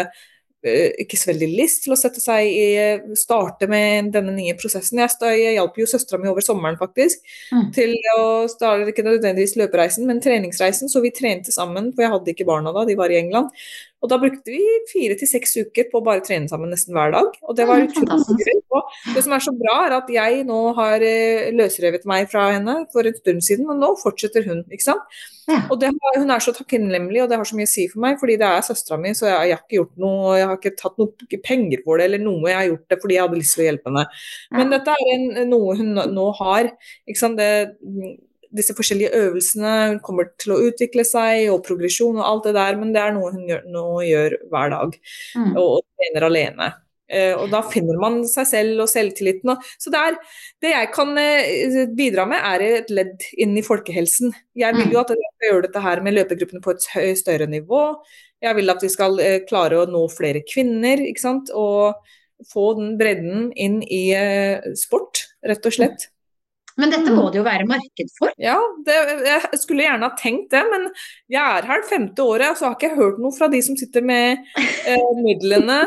ikke så veldig lyst til å sette seg i starte med denne nye prosessen. Jeg, jeg hjalp jo søstera mi over sommeren, faktisk, Mm. til å starte ikke nødvendigvis løpereisen, men treningsreisen. Så vi trente sammen, for jeg hadde ikke barna da, de var i England. Og da brukte vi fire til seks uker på å bare trene sammen nesten hver dag. Og det var utrolig gøy. Og det som er så bra, er at jeg nå har eh, løsrevet meg fra henne for en stund siden, og nå fortsetter hun. ikke sant? Og det Hun er så takknemlig, og det har så mye å si for meg, fordi det er søstera mi, så jeg, jeg har ikke gjort noe, jeg har ikke tatt noe penger for det eller noe, jeg har gjort det fordi jeg hadde lyst til å hjelpe henne. Men dette er en, noe hun nå har. ikke sant? Det, disse forskjellige øvelsene, hun kommer til å utvikle seg, og progresjon og alt det der, men det er noe hun gjør, nå gjør hver dag, Mm. og, og trener alene. Uh, og da finner man seg selv og selvtilliten. Og, så det, er, det jeg kan uh, bidra med, er et ledd inn i folkehelsen. Jeg vil jo at jeg skal gjøre dette her med løpegruppene på et høy, større nivå. Jeg vil at vi skal uh, klare å nå flere kvinner, ikke sant. Og få den bredden inn i sport, rett og slett. Men dette må det jo være marked for. Ja, det, jeg skulle gjerne ha tenkt det, men jeg er her det femte året, så har ikke jeg hørt noe fra de som sitter med eh, midlene,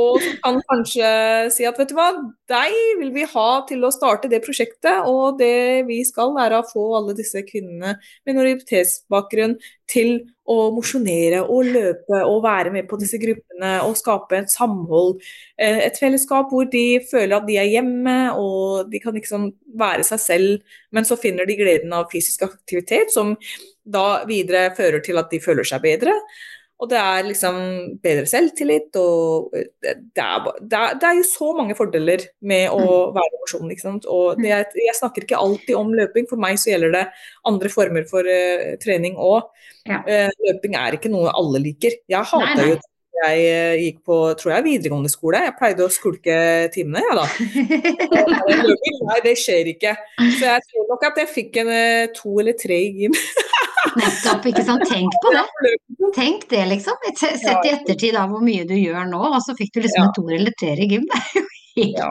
og som kan kanskje si at vet du hva, deg vil vi ha til å starte det prosjektet, og det vi skal er å få alle disse kvinnene med minoritetsbakgrunn til å mosjonere og løpe og være med på disse gruppene og skape et samhold. eh, Et fellesskap hvor de føler at de er hjemme og de kan liksom være seg selv, men så finner de gleden av fysisk aktivitet, som da videre fører til at de føler seg bedre. Og det er liksom bedre selvtillit, og det det er, det er, det er jo så mange fordeler med å være i mosjon. ikke sant? Og det, er- jeg snakker ikke alltid om løping, for meg så gjelder det andre former for uh, trening òg. Ja. løping er ikke noe alle liker. Jeg hata jo jeg eh, gikk på tror jeg, videregående skole. Jeg pleide å skulke timene, jeg da. Løping, nei, det skjer ikke. Så jeg tror nok at jeg fikk en eh, to eller tre i gym. Nettopp, ikke sant. Tenk på det. Tenk det, liksom. Sett i ettertid av hvor mye du gjør nå, og så fikk du liksom Ja. en toer eller treer i gym. Det er jo helt Ja.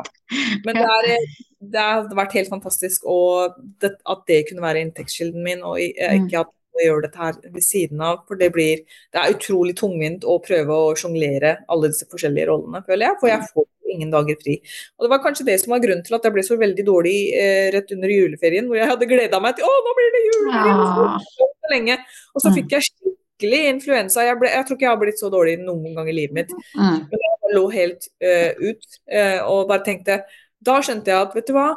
Men det, er, det har vært helt fantastisk og det, at det kunne være inntektskilden min, og eh, Mm. ikke at jeg gjør dette her ved siden av. For det blir Det er utrolig tungvint å prøve å sjonglere alle disse forskjellige rollene, føler jeg. For jeg får ingen dager fri. Og det var kanskje det som var grunnen til at jeg ble så veldig dårlig eh, rett under juleferien, hvor jeg hadde gleda meg til å, nå blir det jul! nå blir det Ja. så lenge. Og så Mm. fikk jeg skikkelig influensa. Jeg, ble, jeg tror ikke jeg har blitt så dårlig noen gang i livet mitt. Mm. Jeg lå helt eh, ut eh, og bare tenkte Da skjønte jeg at vet du hva,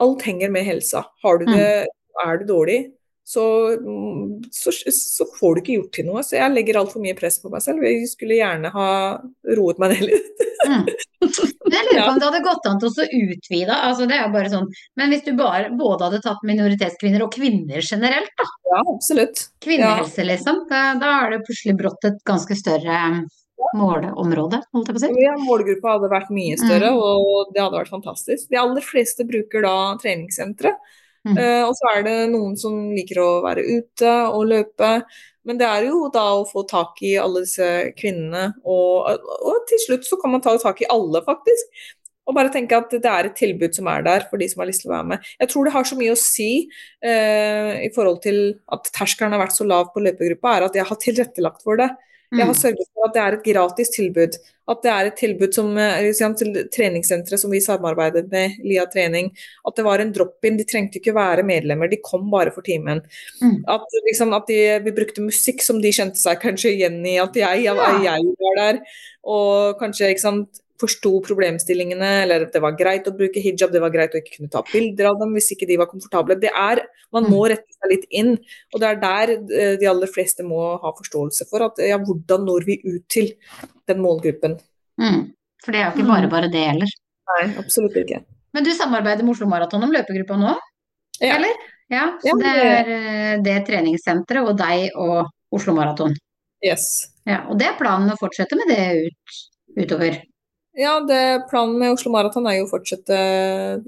alt henger med helsa. Har du det, er du dårlig, så, mm, så, så, får du ikke gjort til noe. Så jeg legger altfor mye press på meg selv. Jeg skulle gjerne ha roet meg ned litt. mm. Jeg lurer på om det hadde gått an til å utvide, altså det er bare sånn, men hvis du bare, både hadde tatt minoritetskvinner og kvinner generelt, da. Ja, absolutt. Kvinnehelse, ja. liksom. Da, da er det plutselig brått et ganske større måleområde holdt jeg på å si. Ja, målgruppa hadde vært mye større, mm. og det hadde vært fantastisk. De aller fleste bruker da treningssentre. Uh, og så er det noen som liker å være ute og løpe. Men det er jo da å få tak i alle disse kvinnene, og, og til slutt så kan man ta tak i alle, faktisk. Og bare tenke at det er et tilbud som er der for de som har lyst til å være med. Jeg tror det har så mye å si uh, i forhold til at terskelen har vært så lav på løpegruppa, er at jeg har tilrettelagt for det. Jeg har mm. sørget for at det er et gratis tilbud. At det er et tilbud som, eh, til treningssenteret som vi samarbeidet med, Lia trening. At det var en drop-in. De trengte ikke være medlemmer, de kom bare for timen. Mm. At, liksom, at de, vi brukte musikk som de kjente seg kanskje igjen i. At jeg, jeg, jeg var der. Og kanskje ikke sant, forsto problemstillingene, eller det var greit å bruke hijab, det var greit å ikke kunne ta bilder av dem hvis ikke de var komfortable. Det er, Man må mm. rette seg litt inn, og det er der eh, de aller fleste må ha forståelse for at ja, hvordan når vi ut til den målgruppen. Mm. For det er jo ikke bare mm. bare det heller. Nei, absolutt ikke. Men du samarbeider med Oslo Maraton om løpegruppa nå, ja. eller? Ja, så det er eh, det treningssenteret og deg og Oslo Maraton. Yes. Ja, og det er planen å fortsette med det ut, utover? Ja, det, planen med Oslo Maraton er jo å fortsette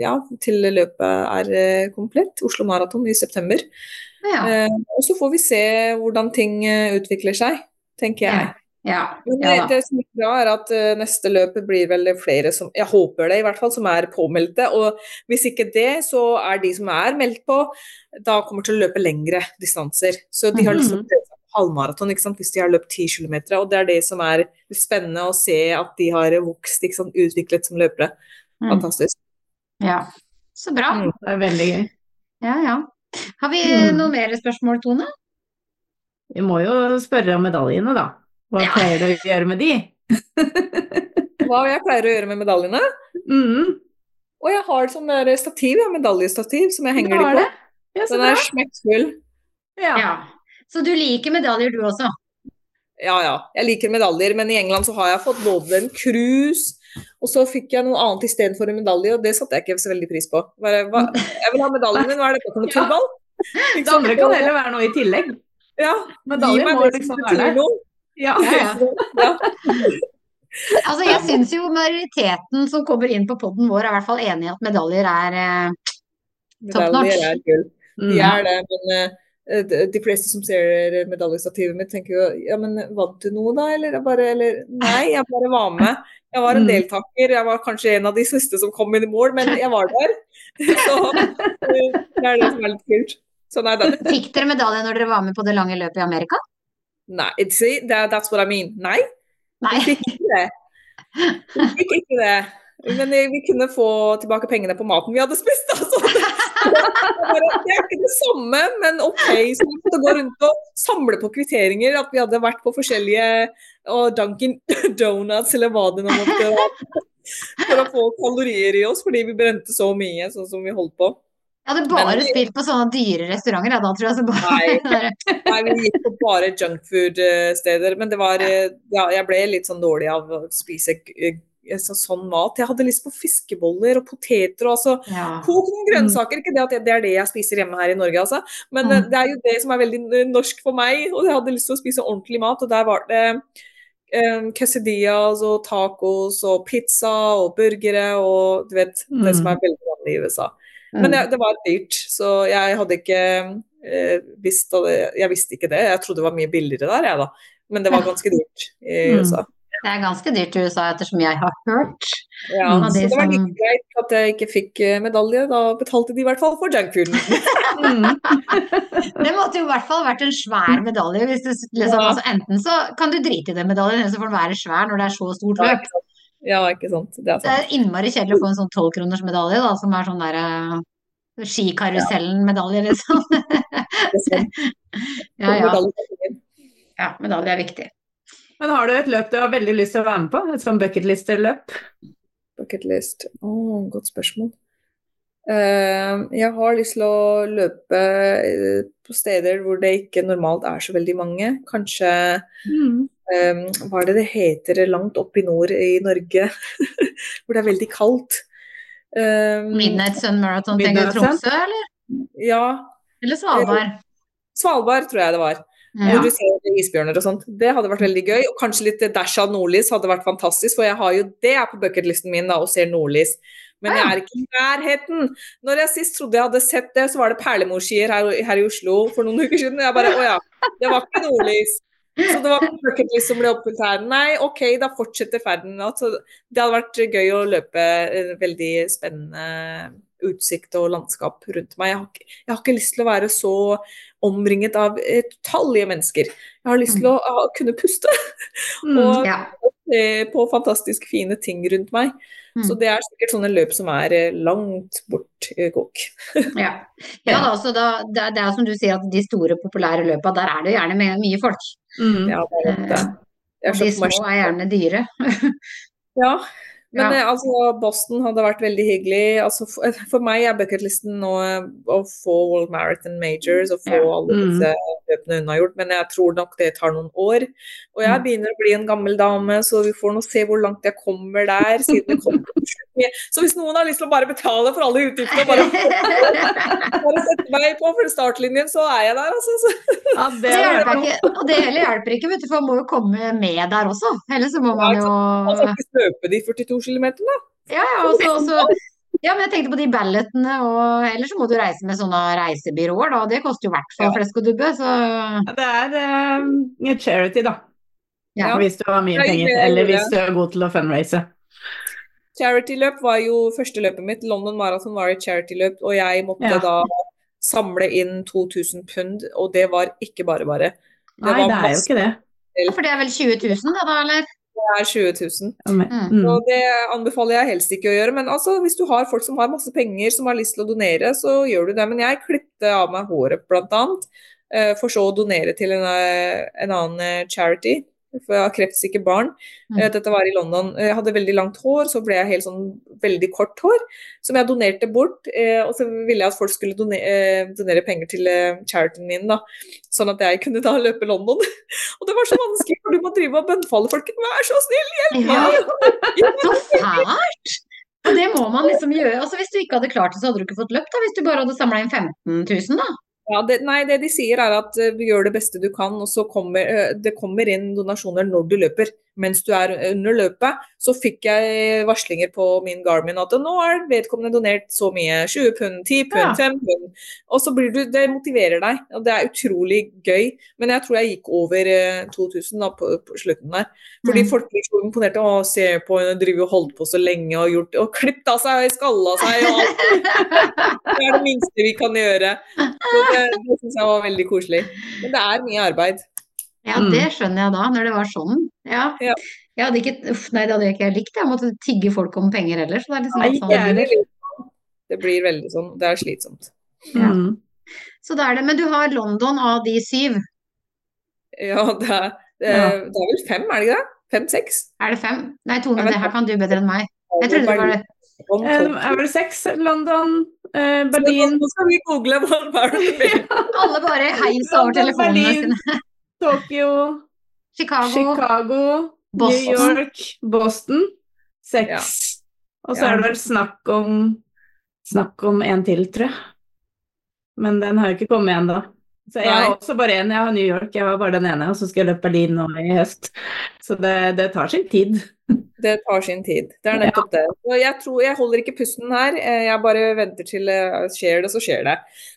ja, til løpet er eh, komplett. Oslo Maraton i september. Ja. Eh, og så får vi se hvordan ting eh, utvikler seg, tenker jeg. Ja. Men det, det, som er bra, er at uh, neste løp blir vel flere som Jeg håper det, i hvert fall, som er påmeldte. Og hvis ikke det, så er de som er meldt på, da kommer til å løpe lengre distanser. Så de har liksom prøvd seg halvmaraton hvis de har løpt 10 km. Og det er det som er spennende å se at de har vokst, sant, utviklet som løpere. Mm. Fantastisk. Ja, så bra. Mm, det er veldig gøy. Ja, ja. Har vi mm. noe mer spørsmål, Tone? Vi må jo spørre om medaljene, da. Hva ja. pleier du å gjøre med de? Hva jeg pleier å gjøre med medaljene? Mm. Og jeg har sånn der stativ, ja, medaljestativ som jeg henger de på. Ja, Den er smekkfull. Ja. ja. Så du liker medaljer du også? Ja ja, jeg liker medaljer, men i England så har jeg fått både en cruise, og så fikk jeg noe annet istedenfor en medalje, og det satte jeg ikke så veldig pris på. Bare, hva, jeg vil ha medaljen min, hva er dette for noe tullball? Det andre kan heller være noe i tillegg. Ja, medaljen må liksom være der. Ja. ja, ja. altså, jeg syns jo majoriteten som kommer inn på poden vår, er i hvert fall enig i at medaljer er eh, top notch. Medaljer er gull. De mm. er det, men Eh, de fleste som ser medaljestativet mitt, tenker jo ja, men vant du noe da, eller bare Eller nei, jeg bare var med. Jeg var en mm. deltaker. Jeg var kanskje en av de siste som kom inn i mål, men jeg var der. Så eh, det er det som er litt kult. Fikk dere medalje når dere var med på det lange løpet i Amerika? Nei, see, that, that's what I mean. Nei. nei. Fikk ikke det. Fikk ikke det. Men vi kunne få tilbake pengene på maten vi hadde spist. Altså. Det er ikke det samme, men OK. Så vi måtte gå rundt og samle på kvitteringer at vi hadde vært på forskjellige og Dunkin Donuts eller hva det nå måtte være. For å få kalorier i oss, fordi vi brente så mye sånn som vi holdt på. Jeg hadde bare men, spilt på sånne dyre restauranter, da, tror jeg. Bare... Nei, nei, vi gikk på bare junkfood-steder. Men det var ja, Jeg ble litt sånn dårlig av å spise sånn mat. Jeg hadde lyst på fiskeboller og poteter og altså ja. Kok noen grønnsaker. Ikke det at det er det jeg spiser hjemme her i Norge, altså. Men mm. det er jo det som er veldig norsk for meg. Og jeg hadde lyst til å spise ordentlig mat, og der var det um, quesadillas og tacos og pizza og burgere og du vet mm. det som er veldig vanlig i USA. Mm. Men jeg, det var dyrt, så jeg hadde ikke eh, visst Jeg visste ikke det. Jeg trodde det var mye billigere der, jeg da. Men det var ganske dyrt i mm. USA. Det er ganske dyrt i USA, ettersom jeg har hørt. Ja, så det var like greit at jeg ikke fikk eh, medalje. Da betalte de i hvert fall for junkfooden. mm. det måtte jo i hvert fall vært en svær medalje. Hvis du, liksom, ja. altså, enten så kan du drite i den medaljen, eller så får den være svær når det er så stort løp. Ja, ikke sant. Det er, sant. det er innmari kjedelig å få en sånn tolvkroners medalje, da, som er sånn derre uh, Skikarusellen-medalje, liksom. ja, ja. ja, medalje er viktig. Men har du et løp du har veldig lyst til å være med på? Et sånn bucketlist-løp? Bucketlist oh, Godt spørsmål. Uh, jeg har lyst til å løpe uh, på steder hvor det ikke normalt er så veldig mange. Kanskje Mm. um, Hva er det det heter langt oppe i nord i Norge? hvor det er veldig kaldt. Um, Midnight Sun Marathon, tenker du Tromsø, eller? Ja, Eller Svalbard? Svalbard tror jeg det var. Ja. Hvor du ser isbjørner og sånt. Det hadde vært veldig gøy. Og kanskje litt dash av nordlys hadde vært fantastisk, for jeg har jo det på bucketlisten min, da, å se nordlys. Men jeg er ikke i nærheten. Når jeg sist trodde jeg hadde sett det, så var det perlemorskier her, her i Oslo for noen uker siden. Jeg bare å ja, det var ikke nordlys. Så det var bucketlist som ble oppfylt her. Nei, OK, da fortsetter ferden. Så det hadde vært gøy å løpe veldig spennende utsikt og landskap rundt meg. Jeg har, ikke, jeg har ikke lyst til å være så omringet av eh, utallige mennesker. Jeg har lyst til å å kunne puste Mm. og Ja. se på fantastisk fine ting rundt meg. Mm. Så det er sikkert sånne løp som er eh, langt bort i kok. Ja, ja da, så da, det, er- det er som du sier at de store populære løpa, der er det gjerne my- mye folk. Mm. Ja, det er det. Og de små er gjerne dyre. Ja, men Ja. eh, altså Boston hadde vært veldig hyggelig. Altså, for, for meg er bucketlisten nå eh, å få World Marathon Majors og få Ja. alle Mm. disse løpene unnagjort, men jeg tror nok det tar noen år. Og jeg Mm. begynner å bli en gammel dame, så vi får nå se hvor langt jeg kommer der. siden det kommer. Så hvis noen har lyst til å bare betale for alle utgiftene bare, bare sette meg på for startlinjen, så er jeg der, altså. Ja, Det det hjelper ikke, og det heller hjelper ikke, vet du, for man må jo komme med der også. Ellers så må man jo Man skal ikke løpe de 42 km, da. Ja, ja, og så- ja, men jeg tenkte på de balletene, og ellers så må du reise med sånne reisebyråer, da. Det koster jo i hvert fall Ja. flesk og dubbe, så ja, Det er uh, charity, da. Ja. Hvis du har mye Ja, penger, er eller hvis du er god til å fundraise. Charity-løp var jo første løpet mitt. London Marathon var et charity-løp, og jeg måtte Ja. da samle inn 2000 pund, og det var ikke bare bare. Nei, det er jo ikke det. Ja, For det er vel 20 000 da, da eller? Det er 20 000. Mm. Mm. Og det anbefaler jeg helst ikke å gjøre. Men altså, hvis du har folk som har masse penger, som har lyst til å donere, så gjør du det. Men jeg klippte av meg håret, blant annet, eh, for så å donere til en, eh, en annen eh, charity. For jeg har kreftsikke barn. Mm. Eh, Dette var i London. Jeg hadde veldig langt hår, så ble jeg helt sånn veldig kort hår. Som jeg donerte bort. eh, Og så ville jeg at folk skulle donere, eh, donere penger til eh, charityen min, da. Sånn at jeg kunne da løpe London. Og det var så vanskelig, for du må drive og bønnfalle folk. Vær så snill, hjelp Ja, meg! så fælt! Og det må man liksom gjøre. Altså, hvis du ikke hadde klart det, så hadde du ikke fått løpt, da. Hvis du bare hadde samla inn 15 000, da. Ja, det, nei, det de sier er at uh, gjør det beste du kan, og så kommer uh, det kommer inn donasjoner når du løper. Mens du er under løpet, så fikk jeg varslinger på min Garmin at nå er vedkommende donert så mye. 20 pund, 10 pund, Ja. 5 pund. Og så blir du Det motiverer deg, og det er utrolig gøy. Men jeg tror jeg gikk over uh, 2000 da, på, på slutten der. Fordi Mm. folk blir så imponerte. Å, se på henne, driver og holde på så lenge og gjort Og klippet av seg, skalla seg og alt. Det er det minste vi kan gjøre. Så det det syns jeg var veldig koselig. Men det er mye arbeid. Ja, det skjønner jeg da, når det var sånn. Ja. Ja. Jeg hadde ikke, uff, nei, det hadde jeg ikke likt. Jeg måtte tigge folk om penger heller. Så det er liksom Nei, sånn. det, blir. Det blir veldig sånn. Det er slitsomt. Ja. Mm. Så det er det, men du har London av de syv. Ja, det er, det Ja. er, det er vel fem, er det ikke det? Fem-seks? Er det fem? Nei, Tone, vet det her kan du bedre enn meg. Jeg trodde det var det. Er Det er vel seks. London, eh, Berlin, Nå skal vi google hva det er. Alle bare heiser over telefonene sine. Tokyo, Chicago. Chicago, New York, Boston. Seks. Og så Ja. er det vel snakk om snakk om en til, tror jeg. Men den har jo ikke kommet ennå. Så jeg har også bare én. Jeg har New York, jeg har bare den ene. Og så skal jeg løpe Berlin nå i høst. Så det, det tar sin tid. Det tar sin tid. Det er nettopp det. Og jeg tror jeg holder ikke pusten her. Eh, Jeg bare venter til eh, skjer det, så skjer det.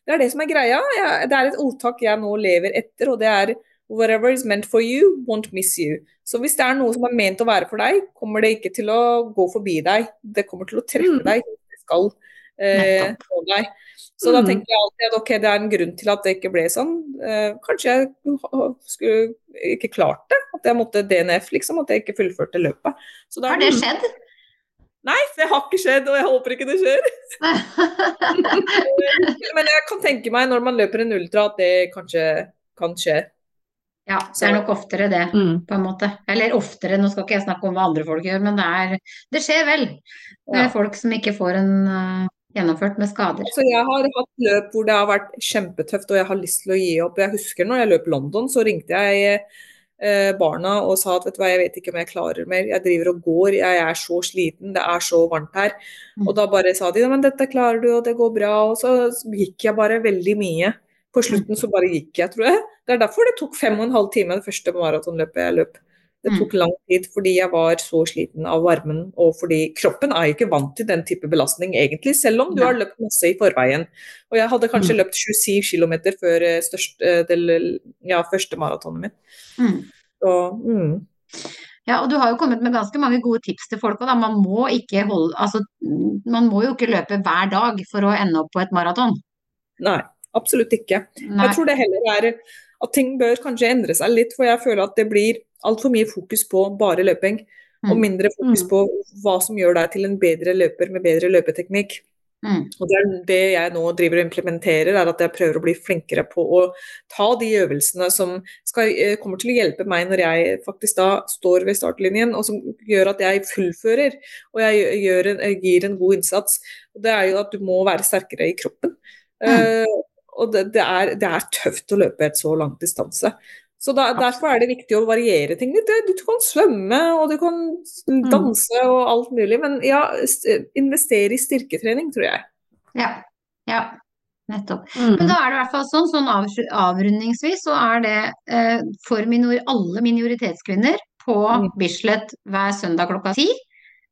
Det er det som er greia. Jeg, det er et ordtak jeg nå lever etter, og det er Whatever is meant for you, won't miss you. Så hvis det er noe som er ment å være for deg, kommer det ikke til å gå forbi deg. Det kommer til å treffe Mm. deg. Det skal eh, Nettopp. deg. Så da Mm. tenker jeg alltid at ok, det er en grunn til at det ikke ble sånn. Eh, kanskje jeg skulle ikke klart det. At jeg måtte DNF, liksom. At jeg ikke fullførte løpet. Så da er Har det skjedd? Nei, det har ikke skjedd, og jeg håper ikke det skjer. Men jeg kan tenke meg når man løper en ultra at det kanskje kan skje. Ja, det er nok oftere det, Mm. på en måte. Eller oftere, nå skal ikke jeg snakke om hva andre folk gjør, men det er Det skjer vel. Det er Ja. folk som ikke får en uh, gjennomført med skader? Så jeg har hatt løp hvor det har vært kjempetøft og jeg har lyst til å gi opp. Jeg husker når jeg løp London, så ringte jeg eh, barna og sa at vet du hva, jeg vet ikke om jeg klarer mer. Jeg driver og går, jeg er så sliten, det er så varmt her. Mm. Og da bare sa de men dette klarer du, og det går bra. Og så gikk jeg bare veldig mye. På slutten så bare gikk jeg, tror jeg. Det er derfor det tok fem og en halv time det første maratonløpet jeg løp. Det Mm. tok lang tid fordi jeg var så sliten av varmen, og fordi kroppen er ikke vant til den type belastning egentlig, selv om du har løpt masse i forveien. Og jeg hadde kanskje Mm. løpt 27 km før største, eh, del, ja, første maratonet mitt. Mm. Så, mm. Ja, og du har jo kommet med ganske mange gode tips til folk. Og da. Man må holde Altså, man må jo ikke løpe hver dag for å ende opp på et maraton. Nei, absolutt ikke. Nei. Jeg tror det heller er at ting bør kanskje endre seg litt, for jeg føler at det blir altfor mye fokus på bare løping, og Mm. mindre fokus Mm. på hva som gjør deg til en bedre løper med bedre løpeteknikk. Mm. Og det, det jeg nå driver og implementerer, er at jeg prøver å bli flinkere på å ta de øvelsene som skal, eh, kommer til å hjelpe meg når jeg faktisk da står ved startlinjen, og som gjør at jeg fullfører og jeg en, jeg gir en god innsats. Og det er jo at du må være sterkere i kroppen. Eh, og det, det, er, det er tøft å løpe et så langt distanse. Så da, Derfor er det viktig å variere ting litt. Du, kan svømme og du kan danse og alt mulig, men ja, investere i styrketrening, tror jeg. Ja. ja. Nettopp. Mm. Men da er det i hvert fall sånn, sånn avrundingsvis, så er det eh, for minor alle minoritetskvinner på Mm. Bislett hver søndag klokka ti.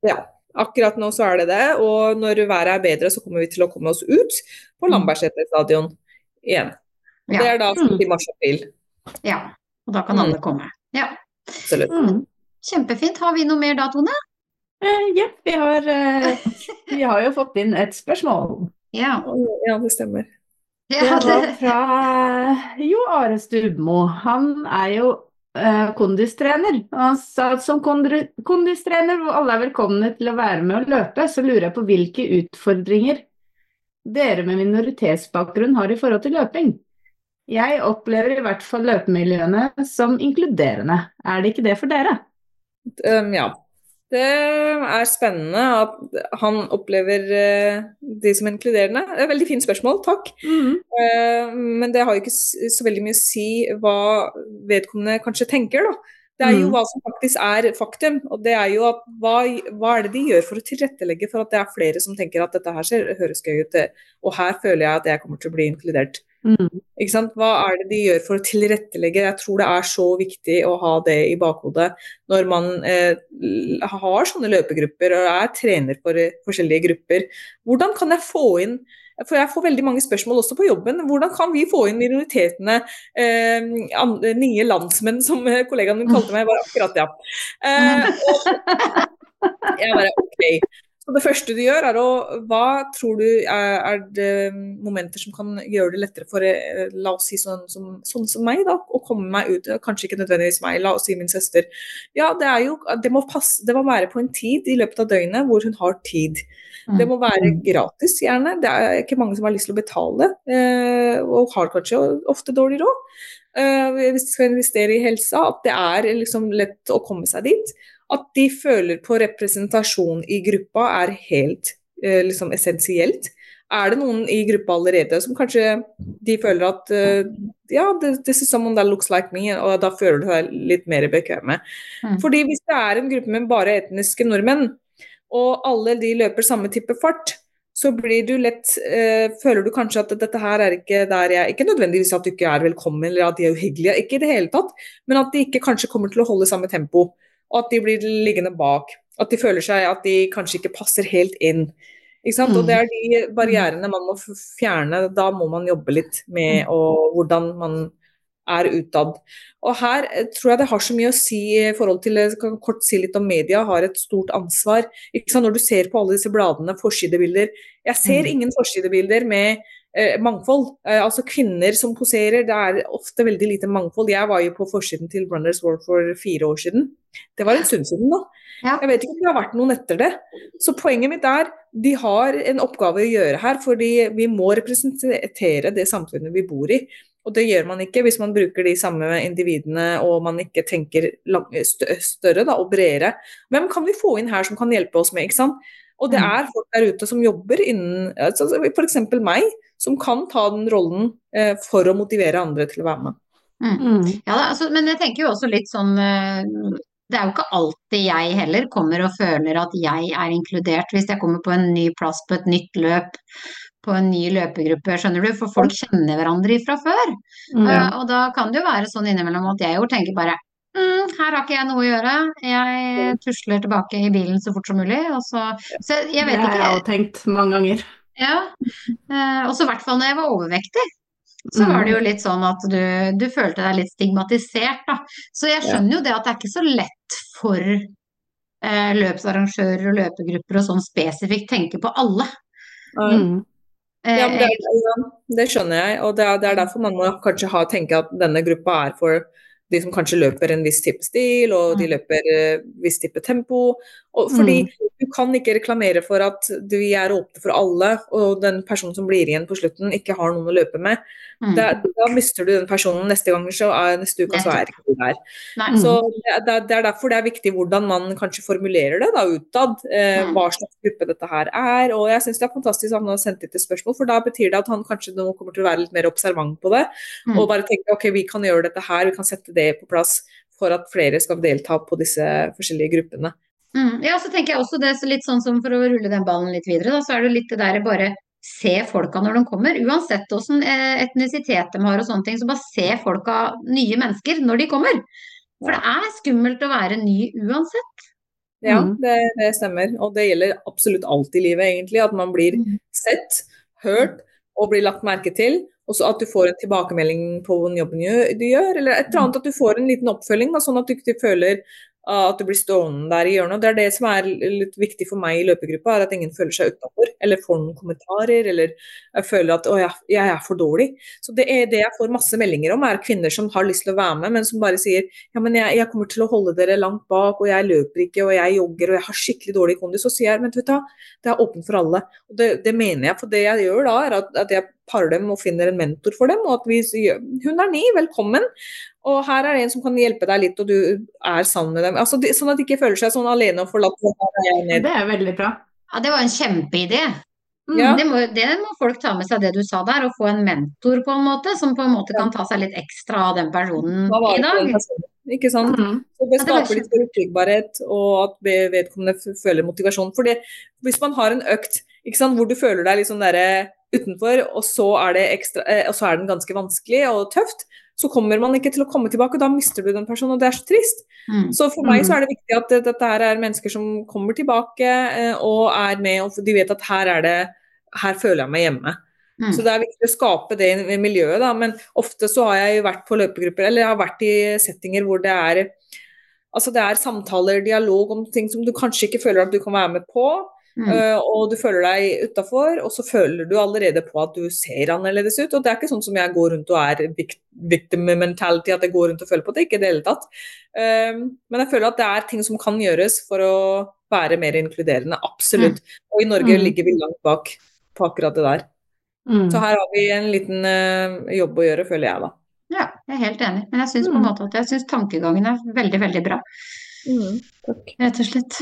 Ja, akkurat nå så er det det. Og når været er bedre, så kommer vi til å komme oss ut på Mm. Lambertseter stadion igjen. Og Det er da Mm. i mars-april. ja. Og da kan Mm. komme. Ja. Absolutt. Mm. Kjempefint. Har vi noe mer da, Tone? Eh, ja, vi har, eh, vi har jo fått inn et spørsmål. Ja. Ja, det stemmer. Det ja var det, fra Jo Are Stubmo. Han er jo eh, kondistrener. Og han sa at som kondistrener hvor alle er velkomne til å være med og løpe, så lurer jeg på hvilke utfordringer dere med minoritetsbakgrunn har i forhold til løping. Jeg opplever i hvert fall løpemiljøene som inkluderende. Er det ikke det for dere? Um, ja. Det er spennende at han opplever eh, de som inkluderende. Det er et veldig fint spørsmål, takk. Eh, men det har ikke så veldig mye å si hva vedkommende kanskje tenker, da. Det er jo Mm. hva som faktisk er faktum, og det er jo at hva, hva er det de gjør for å tilrettelegge for at det er flere som tenker at dette her ser, høres gøy ut, og her føler jeg at jeg kommer til å bli inkludert. Mm. Ikke sant? Hva er det de gjør for å tilrettelegge? Jeg tror det er så viktig å ha det i bakhodet når man eh, har sånne løpegrupper og er trener for eh, forskjellige grupper. Hvordan kan jeg få inn for Jeg får veldig mange spørsmål også på jobben. Hvordan kan vi få inn minoritetene? Eh, an, nye landsmenn, som eh, kollegaen min kalte meg. var akkurat ja. Eh, og jeg bare OK. Det første du gjør, er å Hva tror du er, er det momenter som kan gjøre det lettere for eh, la oss si sånn som, sånn som meg, da, å komme meg ut? Kanskje ikke nødvendigvis meg, la oss si min søster. Ja, det er jo Det må, passe, det må være på en tid i løpet av døgnet hvor hun har tid. Det må være gratis, gjerne. Det er ikke mange som har lyst til å betale, eh, og har kanskje ofte dårlig råd. Eh, hvis de skal investere i helsa, at det er liksom lett å komme seg dit. At de føler på representasjon i gruppa er helt eh, liksom essensielt. Er det noen i gruppa allerede som kanskje de føler at eh, ja, this is someone that looks like me, og da føler du deg litt mer bekvemme. Mm. Fordi hvis det er en gruppe med bare etniske nordmenn, og alle de løper samme type fart, så blir du lett eh, Føler du kanskje at dette her er ikke der jeg Ikke nødvendigvis at du ikke er velkommen eller at de er uhyggelige, ikke i det hele tatt, men at de ikke kanskje kommer til å holde samme tempo. Og at de blir liggende bak. At de føler seg at de kanskje ikke passer helt inn. Ikke sant? Og det er de barrierene man må fjerne. Da må man jobbe litt med og hvordan man er utad. Og her eh, tror jeg det har så mye å si i forhold til Jeg kan kort si litt om media har et stort ansvar. Ikke sant? Når du ser på alle disse bladene, forsidebilder Jeg ser Mm. ingen forsidebilder med eh, mangfold. Eh, altså kvinner som poserer. Det er ofte veldig lite mangfold. Jeg var jo på forsiden til Runners World for fire år siden. Det var en stund siden, da. Ja. Jeg vet ikke om det har vært noen etter det. Så poenget mitt er de har en oppgave å gjøre her, fordi vi må representere det samfunnet vi bor i. Og det gjør man ikke hvis man bruker de samme individene og man ikke tenker større da, og bredere. Hvem kan vi få inn her som kan hjelpe oss med? ikke sant? Og det Mm. er folk der ute som jobber innen altså F.eks. meg, som kan ta den rollen eh, for å motivere andre til å være med. Mm. Ja, altså, men jeg tenker jo også litt sånn eh, Det er jo ikke alltid jeg heller kommer og føler at jeg er inkludert hvis jeg kommer på en ny plass på et nytt løp, på en ny løpegruppe, skjønner du? For folk kjenner hverandre fra før. Mm. Uh, og da kan det jo være sånn innimellom at jeg jo tenker bare mm, her har ikke jeg noe å gjøre, jeg tusler tilbake i bilen så fort som mulig. Så, så jeg vet Det har jeg òg tenkt mange ganger. Ja. Eh, og så i hvert fall når jeg var overvektig. Så var det jo litt sånn at du, du følte deg litt stigmatisert, da. Så jeg skjønner jo det at det er ikke så lett for eh, løpsarrangører og løpegrupper og sånn spesifikt tenke på alle. Mm. Eh, Ja, det, det skjønner jeg, og det er, det er derfor man må kanskje ha, tenke at denne gruppa er for de som kanskje løper en viss type stil, og de Mm. løper eh, viss type tempo. Og fordi du kan ikke reklamere for at vi er åpne for alle, og den personen som blir igjen på slutten ikke har noen å løpe med. mm. Da, da mister du den personen neste gang, så er, neste uke så er ikke du der. Nei. Så det, det, er- det er derfor det er viktig hvordan man kanskje formulerer det da utad, eh, Mm. hva slags gruppe dette her er. Og jeg syns det er fantastisk at han har sendt inn et spørsmål, for da betyr det at han kanskje nå kommer til å være litt mer observant på det. Mm. Og bare tenke ok, vi kan gjøre dette her, vi kan sette det på plass for at flere skal delta på disse forskjellige gruppene. Mm. Ja, så tenker jeg også det er litt sånn som for å rulle den ballen litt videre, da, så er det litt det der bare se folka når de kommer. Uansett åssen etnisitet de har og sånne ting, så bare se folka, nye mennesker, når de kommer. For det er skummelt å være ny uansett. Ja, Mm. det, det stemmer. Og det gjelder absolutt alt i livet, egentlig. At man blir Mm. sett, hørt og blir lagt merke til. Og så at du får en tilbakemelding på den jobben du gjør, eller et eller annet at du får en liten oppfølging, da, sånn at du ikke føler at du blir stående der i hjørnet. Det er det som er litt viktig for meg i løpegruppa, er at ingen føler seg utafor, eller får noen kommentarer, eller jeg føler at å, jeg, jeg er for dårlig. Så det er det jeg får masse meldinger om, er kvinner som har lyst til å være med, men som bare sier ja, men jeg, jeg kommer til å holde dere langt bak, og jeg løper ikke, og jeg jogger, og jeg har skikkelig dårlig kondis. Så sier jeg men vet du det er åpent for alle. Og det, det mener jeg, for det jeg gjør da, er at, at jeg parer dem og finner en mentor for dem, og at vi hun er ny, velkommen. Og her er det en som kan hjelpe deg litt, og du er sammen med dem. Altså, det, sånn at de ikke føler seg sånn alene og forlatt. er. Det er veldig bra. Ja, det var en kjempeidé. Mm. Ja. Det, må, det må folk ta med seg det du sa der, og få en mentor på en måte, som på en måte kan ta seg litt ekstra av den personen da i dag. personen, Ikke sant? Mm. Så det skaper litt forutsigbarhet, og at vedkommende føler motivasjon. For hvis man har en økt ikke sant, hvor du føler deg litt sånn derre utenfor, og så, er det ekstra, eh, og så er den ganske vanskelig og tøft, så kommer man ikke til å komme tilbake, og da mister du den personen, og det er så trist. Mm. Så for meg så er det viktig at det- dette her er mennesker som kommer tilbake eh, og er med, og de vet at her er det her føler jeg meg hjemme. Mm. Så det er viktig å skape det i miljøet, da. Men ofte så har jeg vært på løpegrupper, eller jeg har vært i settinger hvor det er Altså det er samtaler, dialog om ting som du kanskje ikke føler at du kan være med på. Mm. øh, og du føler deg utafor, og så føler du allerede på at du ser annerledes ut. Og det er ikke sånn som jeg går rundt og er vic- victim mentality, at jeg går rundt og føler på det. Ikke i det hele tatt. Um, men jeg føler at det er ting som kan gjøres for å være mer inkluderende. Absolutt. Og i Norge Mm. ligger vi langt bak på akkurat det der. Mm. Så her har vi en liten eh, jobb å gjøre, føler jeg da. Ja, jeg er helt enig. Men jeg syns på en Mm. måte at jeg syns tankegangen er veldig, veldig bra, takk. rett og slett.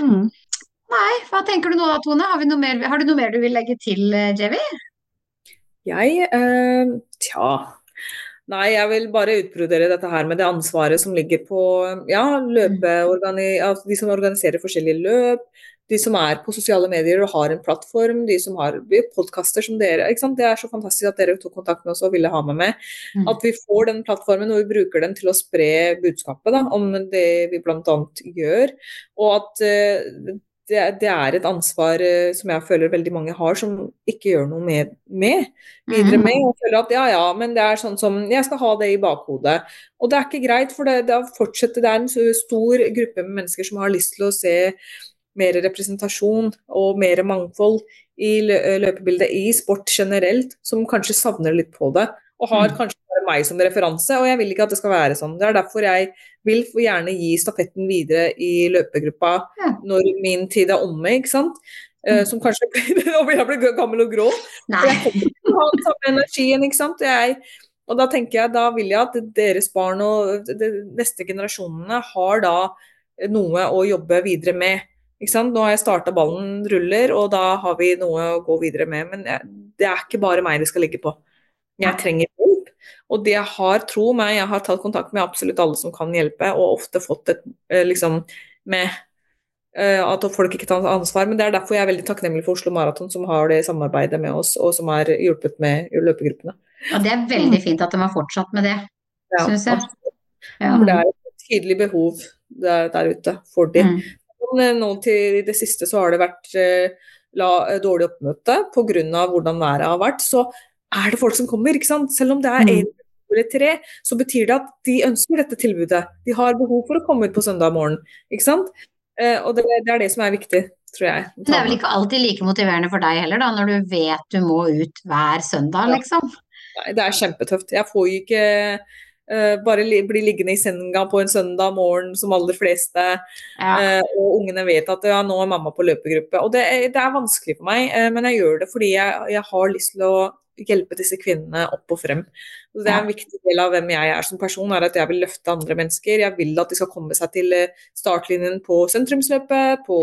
Mm. Nei, hva tenker du nå da, Tone? Har, mer, har du noe mer du vil legge til, eh, Jevi? Jeg eh, Tja. Nei, jeg vil bare utbrodere dette her med det ansvaret som ligger på ja, løpeorgani, altså de som organiserer forskjellige løp, de som er på sosiale medier og har en plattform, de som har podkaster som dere. Det er så fantastisk at dere tok kontakt med oss og ville ha meg med. Mm. At vi får den plattformen og vi bruker den til å spre budskapet da, om det vi bl.a. gjør. Og at eh, det, det er et ansvar eh, som jeg føler veldig mange har, som ikke gjør noe med, med videre Mhm. med. Og føler at ja, ja, men det er sånn som Jeg skal ha det i bakhodet. Og det er ikke greit, for det, det, er det er en stor gruppe med mennesker som har lyst til å se mer representasjon og mer mangfold i løpebildet i sport generelt, som kanskje savner litt på det. Og har Mm. kanskje bare meg som referanse, og jeg vil ikke at det skal være sånn. Det er derfor jeg vil gjerne gi stafetten videre i løpegruppa Ja. når min tid er omme, ikke sant. Mm. som kanskje jeg blir gammel og grå. Nei. Jeg kommer ikke til å ha den samme energien, ikke sant. Jeg, og da tenker jeg, da vil jeg at deres barn og de neste generasjonene har da noe å jobbe videre med. Ikke sant? Nå har jeg starta ballen ruller, og da har vi noe å gå videre med. Men det er ikke bare meg det skal ligge på. Jeg trenger hjelp. Og det jeg har, tro meg, jeg har tatt kontakt med absolutt alle som kan hjelpe, og ofte fått et eh, liksom med eh, at folk ikke tar ansvar. Men det er derfor jeg er veldig takknemlig for Oslo Maraton, som har det samarbeidet med oss, og som har hjulpet med løpegruppene. Og det er veldig fint at de har fortsatt med det, Ja, syns jeg. Ja. For det er et tydelig behov der, der ute for de. Mm. Men eh, nå til det siste så har det vært la, dårlig oppmøte pga. hvordan været har vært. Så er det folk som kommer, ikke sant. Selv om det er Mm. én eller tre, så betyr det at de ønsker dette tilbudet. De har behov for å komme ut på søndag morgen, ikke sant. Eh, og det, det er det som er viktig, tror jeg. Men det er vel ikke alltid like motiverende for deg heller, da, når du vet du må ut hver søndag, liksom. Nei, det er kjempetøft. Jeg får jo ikke Uh, bare li bli liggende i senga på en søndag morgen som aller fleste. Ja. Uh, og ungene vet at ja, nå er mamma på løpegruppe. Og det, er- det er vanskelig for meg, uh, men jeg gjør det fordi jeg, jeg har lyst til å hjelpe disse kvinnene opp og frem. Så det er en viktig del av hvem jeg er som person, er at jeg vil løfte andre mennesker. Jeg vil at de skal komme seg til eh, startlinjen på sentrumsløpet, på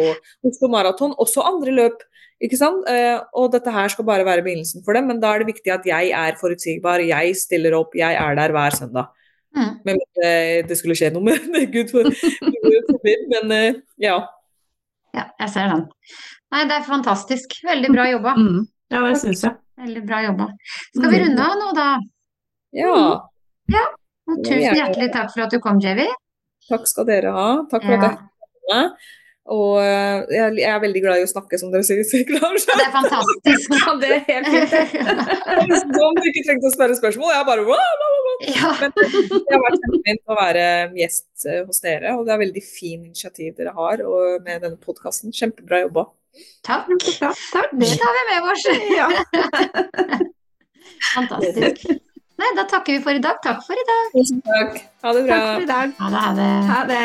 Oslo Maraton, også andre løp. Ikke sant? Eh, og dette her skal bare være begynnelsen for dem, men da er det viktig at jeg er forutsigbar, jeg stiller opp, jeg er der hver søndag. Mm. Men eh, det skulle skje noe med det, gud for- Gud men eh, ja. ja, jeg ser den. Nei, det er fantastisk. Veldig bra jobba. Mm. Ja, det syns jeg. Veldig bra jobba. Skal vi runde av nå, da? Ja, Og tusen hjertelig takk for at du kom, JV. takk skal dere ha. Takk for at jeg fikk komme. Og eh, jeg er veldig glad i å snakke, som dere sier. klarer. Det er fantastisk. Ja, det er helt fint. Som du ikke trengte å spørre spørsmål. Jeg bare wow, wow, wow. Ja. Men det har vært kjempefint å være gjest eh, hos dere, og det er veldig fin initiativ dere har med denne podkasten. Kjempebra jobba. Takk. Takk, takk. Det tar vi med oss. Ja. Fantastisk. Nei, da takker vi for i dag. Takk for i dag. Tusen takk. Ha det bra. Takk for i dag. Ha det. Ha det.